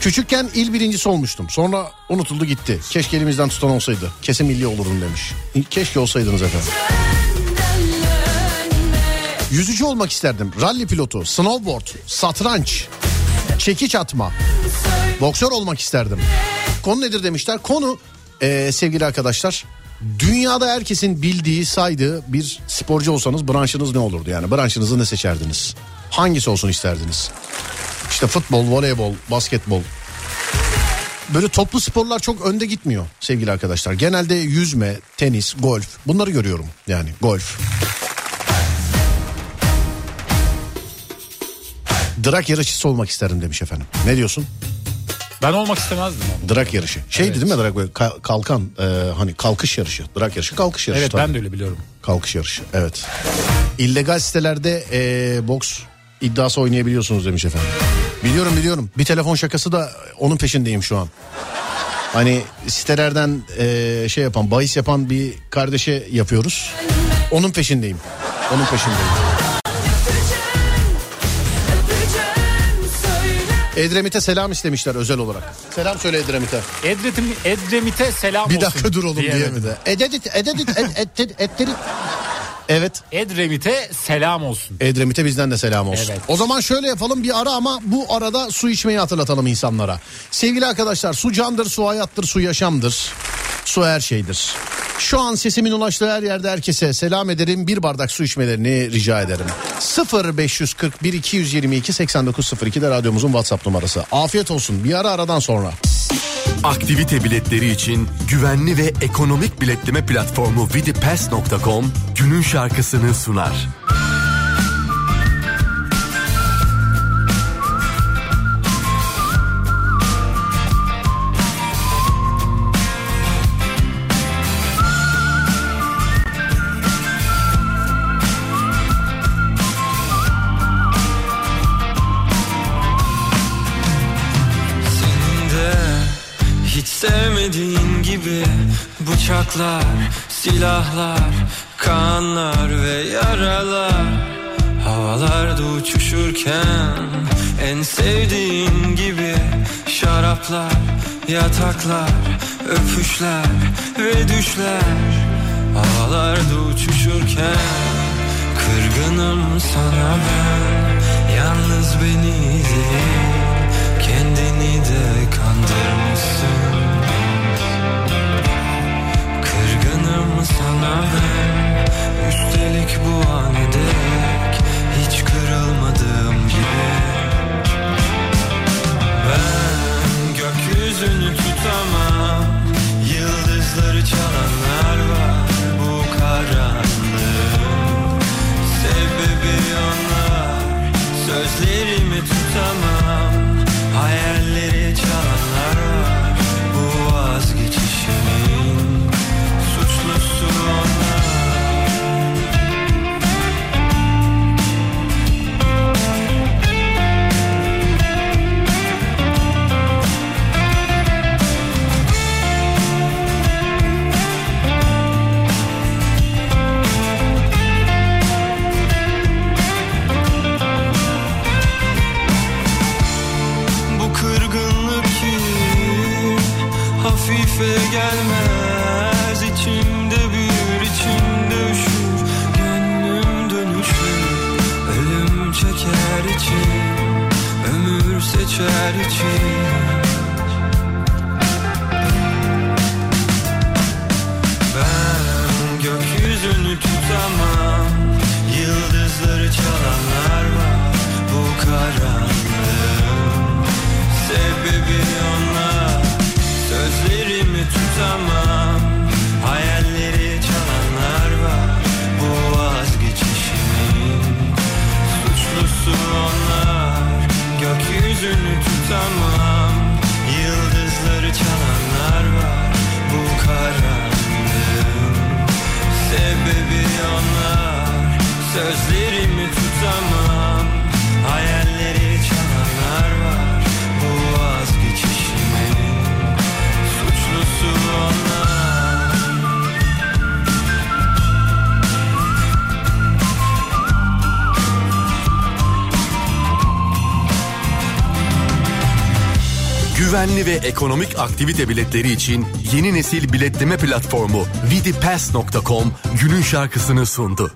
Küçükken il birincisi olmuştum. Sonra unutuldu gitti. Keşke elimizden tutan olsaydı. Kesin milli olurdum demiş. Keşke olsaydınız efendim. Yüzücü olmak isterdim. Rally pilotu, snowboard, satranç, çekiç atma. Boksör olmak isterdim. Konu nedir demişler. Konu eee, sevgili arkadaşlar dünyada herkesin bildiği saydığı bir sporcu olsanız branşınız ne olurdu? Yani branşınızı ne seçerdiniz? Hangisi olsun isterdiniz? İşte futbol, voleybol, basketbol. Böyle toplu sporlar çok önde gitmiyor sevgili arkadaşlar. Genelde yüzme, tenis, golf bunları görüyorum yani golf. Drak yarışçısı olmak isterim demiş efendim. Ne diyorsun? Ben olmak istemezdim. ama. Drak yarışı. Şeydi Evet. değil mi drak böyle ka- kalkan e, hani kalkış yarışı. Drak yarışı kalkış yarışı. Evet tabii. ben de öyle biliyorum. Kalkış yarışı evet. İllegal sitelerde e, boks iddiası oynayabiliyorsunuz demiş efendim. Biliyorum biliyorum bir telefon şakası da onun peşindeyim şu an. Hani sitelerden e, şey yapan bahis yapan bir kardeşe yapıyoruz. Onun peşindeyim. Onun peşindeyim. Edremit'e selam istemişler özel olarak. Selam söyle Edremit'e. Edretim, Edremit'e selam Bir olsun. dakika dur oğlum diyemedim. diyemedi. Ededit, ededit, ed- ettir- ettirit. Evet. Edremit'e selam olsun. Edremit'e bizden de selam olsun. Evet. O zaman şöyle yapalım bir ara ama bu arada su içmeyi hatırlatalım insanlara. Sevgili arkadaşlar su candır, su hayattır, su yaşamdır. Su her şeydir. Şu an sesimin ulaştığı her yerde herkese selam ederim. Bir bardak su içmelerini rica ederim. 0 541 222 8902 de radyomuzun WhatsApp numarası. Afiyet olsun. Bir ara aradan sonra. Aktivite biletleri için güvenli ve ekonomik biletleme platformu vidipass.com günün şarkısını sunar. Sevmediğin gibi bıçaklar, silahlar, kanlar ve yaralar. Havalarda uçuşurken en sevdiğin gibi şaraplar, yataklar, öpüşler ve düşler. Havalarda uçuşurken kırgınım sana ben. Yalnız beni değil kendini de kandırmışsın Kırgınım sana Üstelik bu an dek Hiç kırılmadığım gibi. Ben gökyüzünü tutamam. Yıldızları çalanlar var Bu karanlığın. Sebebi onlar Sözlerimi tutamam hafife gelmez. İçimde büyür içimde üşür Gönlüm dönüşür. Ölüm çeker için Ömür seçer için. Ben gökyüzünü tutamam. Yıldızları çalanlar var. Bu karanlığın Sebebi onlar Tutamam Hayalleri çalanlar var. Bu vazgeçişimin Suçlusu onlar. Gökyüzünü tutamam Yıldızları çalanlar var. Bu karanlığın Sebebi onlar. Sözlerimi Güvenli ve ekonomik aktivite biletleri için yeni nesil biletleme platformu vidipass.com günün şarkısını sundu.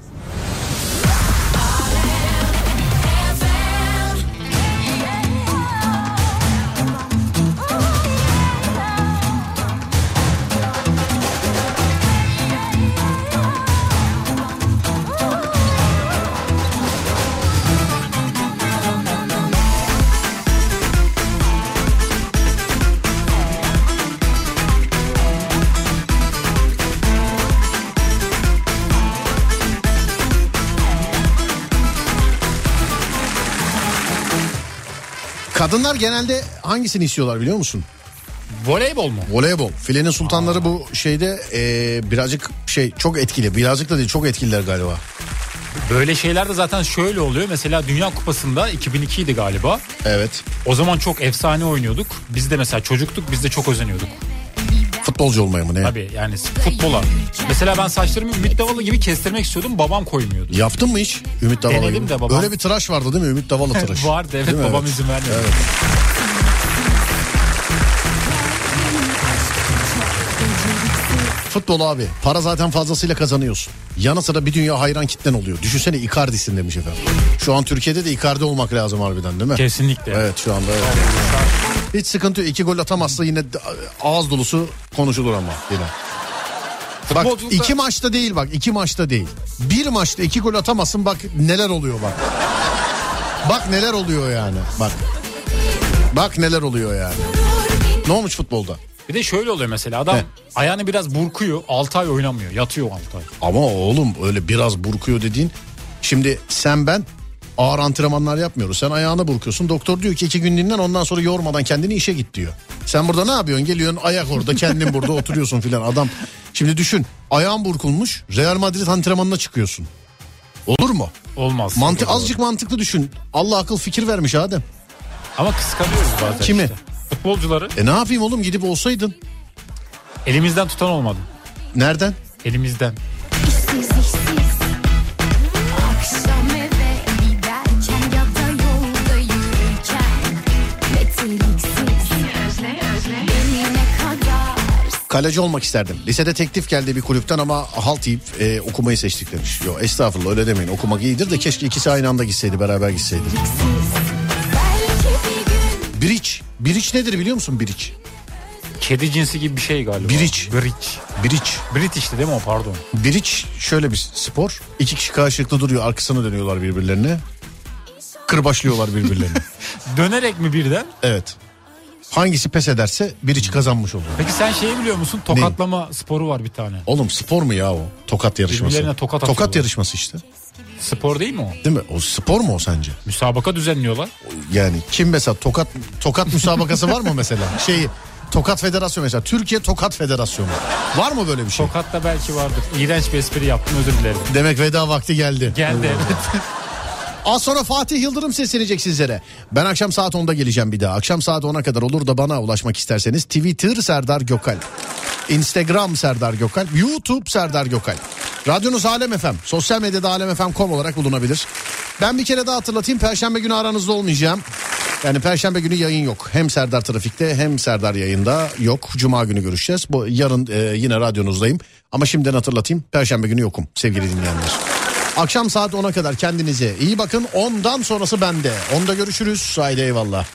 Kadınlar genelde hangisini istiyorlar biliyor musun? Voleybol mu? Voleybol. Filenin sultanları bu şeyde e, birazcık şey çok etkili. Birazcık da değil çok etkililer galiba. Böyle şeyler de zaten şöyle oluyor. Mesela Dünya Kupası'nda 2002 idi galiba. Evet. O zaman çok efsane oynuyorduk. Biz de mesela çocuktuk biz de çok özeniyorduk. Futbolcu olmaya mı ne? Tabii yani futbola. Mesela ben saçlarımı Ümit Davalı gibi kestirmek istiyordum babam koymuyordu. Yaptın mı hiç Ümit Davala Denedim gibi? de babam- Öyle bir tıraş vardı değil mi Ümit Davala tıraşı? Vardı evet Değil mi? babam izin vermedi. Evet. Futbol abi para zaten fazlasıyla kazanıyorsun. Yanı sıra bir dünya hayran kitlen oluyor. Düşünsene Icardi'sin demiş efendim. Şu an Türkiye'de de Icardi olmak lazım harbiden değil mi? Kesinlikle. Evet şu anda evet. Hiç sıkıntı yok. İki gol atamazsa yine ağız dolusu konuşulur ama yine. Bak iki maçta değil bak iki maçta değil. Bir maçta iki gol atamazsın bak neler oluyor bak. Bak neler oluyor yani bak. Bak neler oluyor yani. Ne olmuş futbolda? Bir de şöyle oluyor mesela adam He. ayağını biraz burkuyor 6 ay oynamıyor yatıyor 6 ay. Ama oğlum öyle biraz burkuyor dediğin. Şimdi sen ben ağır antrenmanlar yapmıyoruz. Sen ayağını burkuyorsun. Doktor diyor ki iki gün dinlen ondan sonra yormadan kendini işe git diyor. Sen burada ne yapıyorsun? Geliyorsun ayak orada kendin burada oturuyorsun filan. Adam şimdi düşün ayağın burkulmuş Real Madrid antrenmanına çıkıyorsun. Olur mu? Olmaz. Mantık Olur. azıcık mantıklı düşün. Allah akıl fikir vermiş Adem. Ama kıskanıyoruz bazen Kimi? işte. Futbolcuları. E ne yapayım oğlum gidip olsaydın. Elimizden tutan olmadı. Nereden? Elimizden. İşsiz işsiz Kaleci olmak isterdim. Lisede teklif geldi bir kulüpten ama halt yiyip e, okumayı seçtik demiş. Yo estağfurullah öyle demeyin. Okumak iyidir de keşke ikisi aynı anda gitseydi beraber gitseydi. Biriç. Biriç nedir biliyor musun biriç? Kedi cinsi gibi bir şey galiba. Biriç. Biriç. Biriç. British'ti değil mi o pardon. Biriç şöyle bir spor. İki kişi karşılıklı duruyor arkasına dönüyorlar birbirlerine. Kırbaçlıyorlar birbirlerini. Dönerek mi birden? evet. Hangisi pes ederse biriç kazanmış oluyor. Peki sen şeyi biliyor musun? Tokatlama sporu var bir tane. Oğlum spor mu ya o? Tokat yarışması. Birbirlerine tokat tokat atıyorlar. yarışması işte. Spor değil mi o? Değil mi? O spor mu o sence? Müsabaka düzenliyorlar. Yani kim mesela tokat tokat müsabakası var mı mesela? Şey Tokat Federasyonu mesela Türkiye Tokat Federasyonu. Var mı böyle bir şey? Tokat'ta belki vardır. İğrenç bir espri yaptım özür dilerim. Demek veda vakti geldi. Geldi evet. Az sonra Fatih Yıldırım seslenecek sizlere. Ben akşam saat 10'da geleceğim bir daha. Akşam saat 10'a kadar olur da bana ulaşmak isterseniz Twitter Serdar Gökal. Instagram Serdar Gökal. YouTube Serdar Gökal. Radyonuz Alem FM. Sosyal medyada alemfm.com olarak bulunabilir. Ben bir kere daha hatırlatayım. Perşembe günü aranızda olmayacağım. Yani Perşembe günü yayın yok. Hem Serdar Trafik'te hem Serdar yayında yok. Cuma günü görüşeceğiz. Bu yarın e, yine radyonuzdayım. Ama şimdiden hatırlatayım. Perşembe günü yokum sevgili dinleyenler. Akşam saat 10'a kadar kendinize iyi bakın. Ondan sonrası bende. Onda görüşürüz. Haydi eyvallah.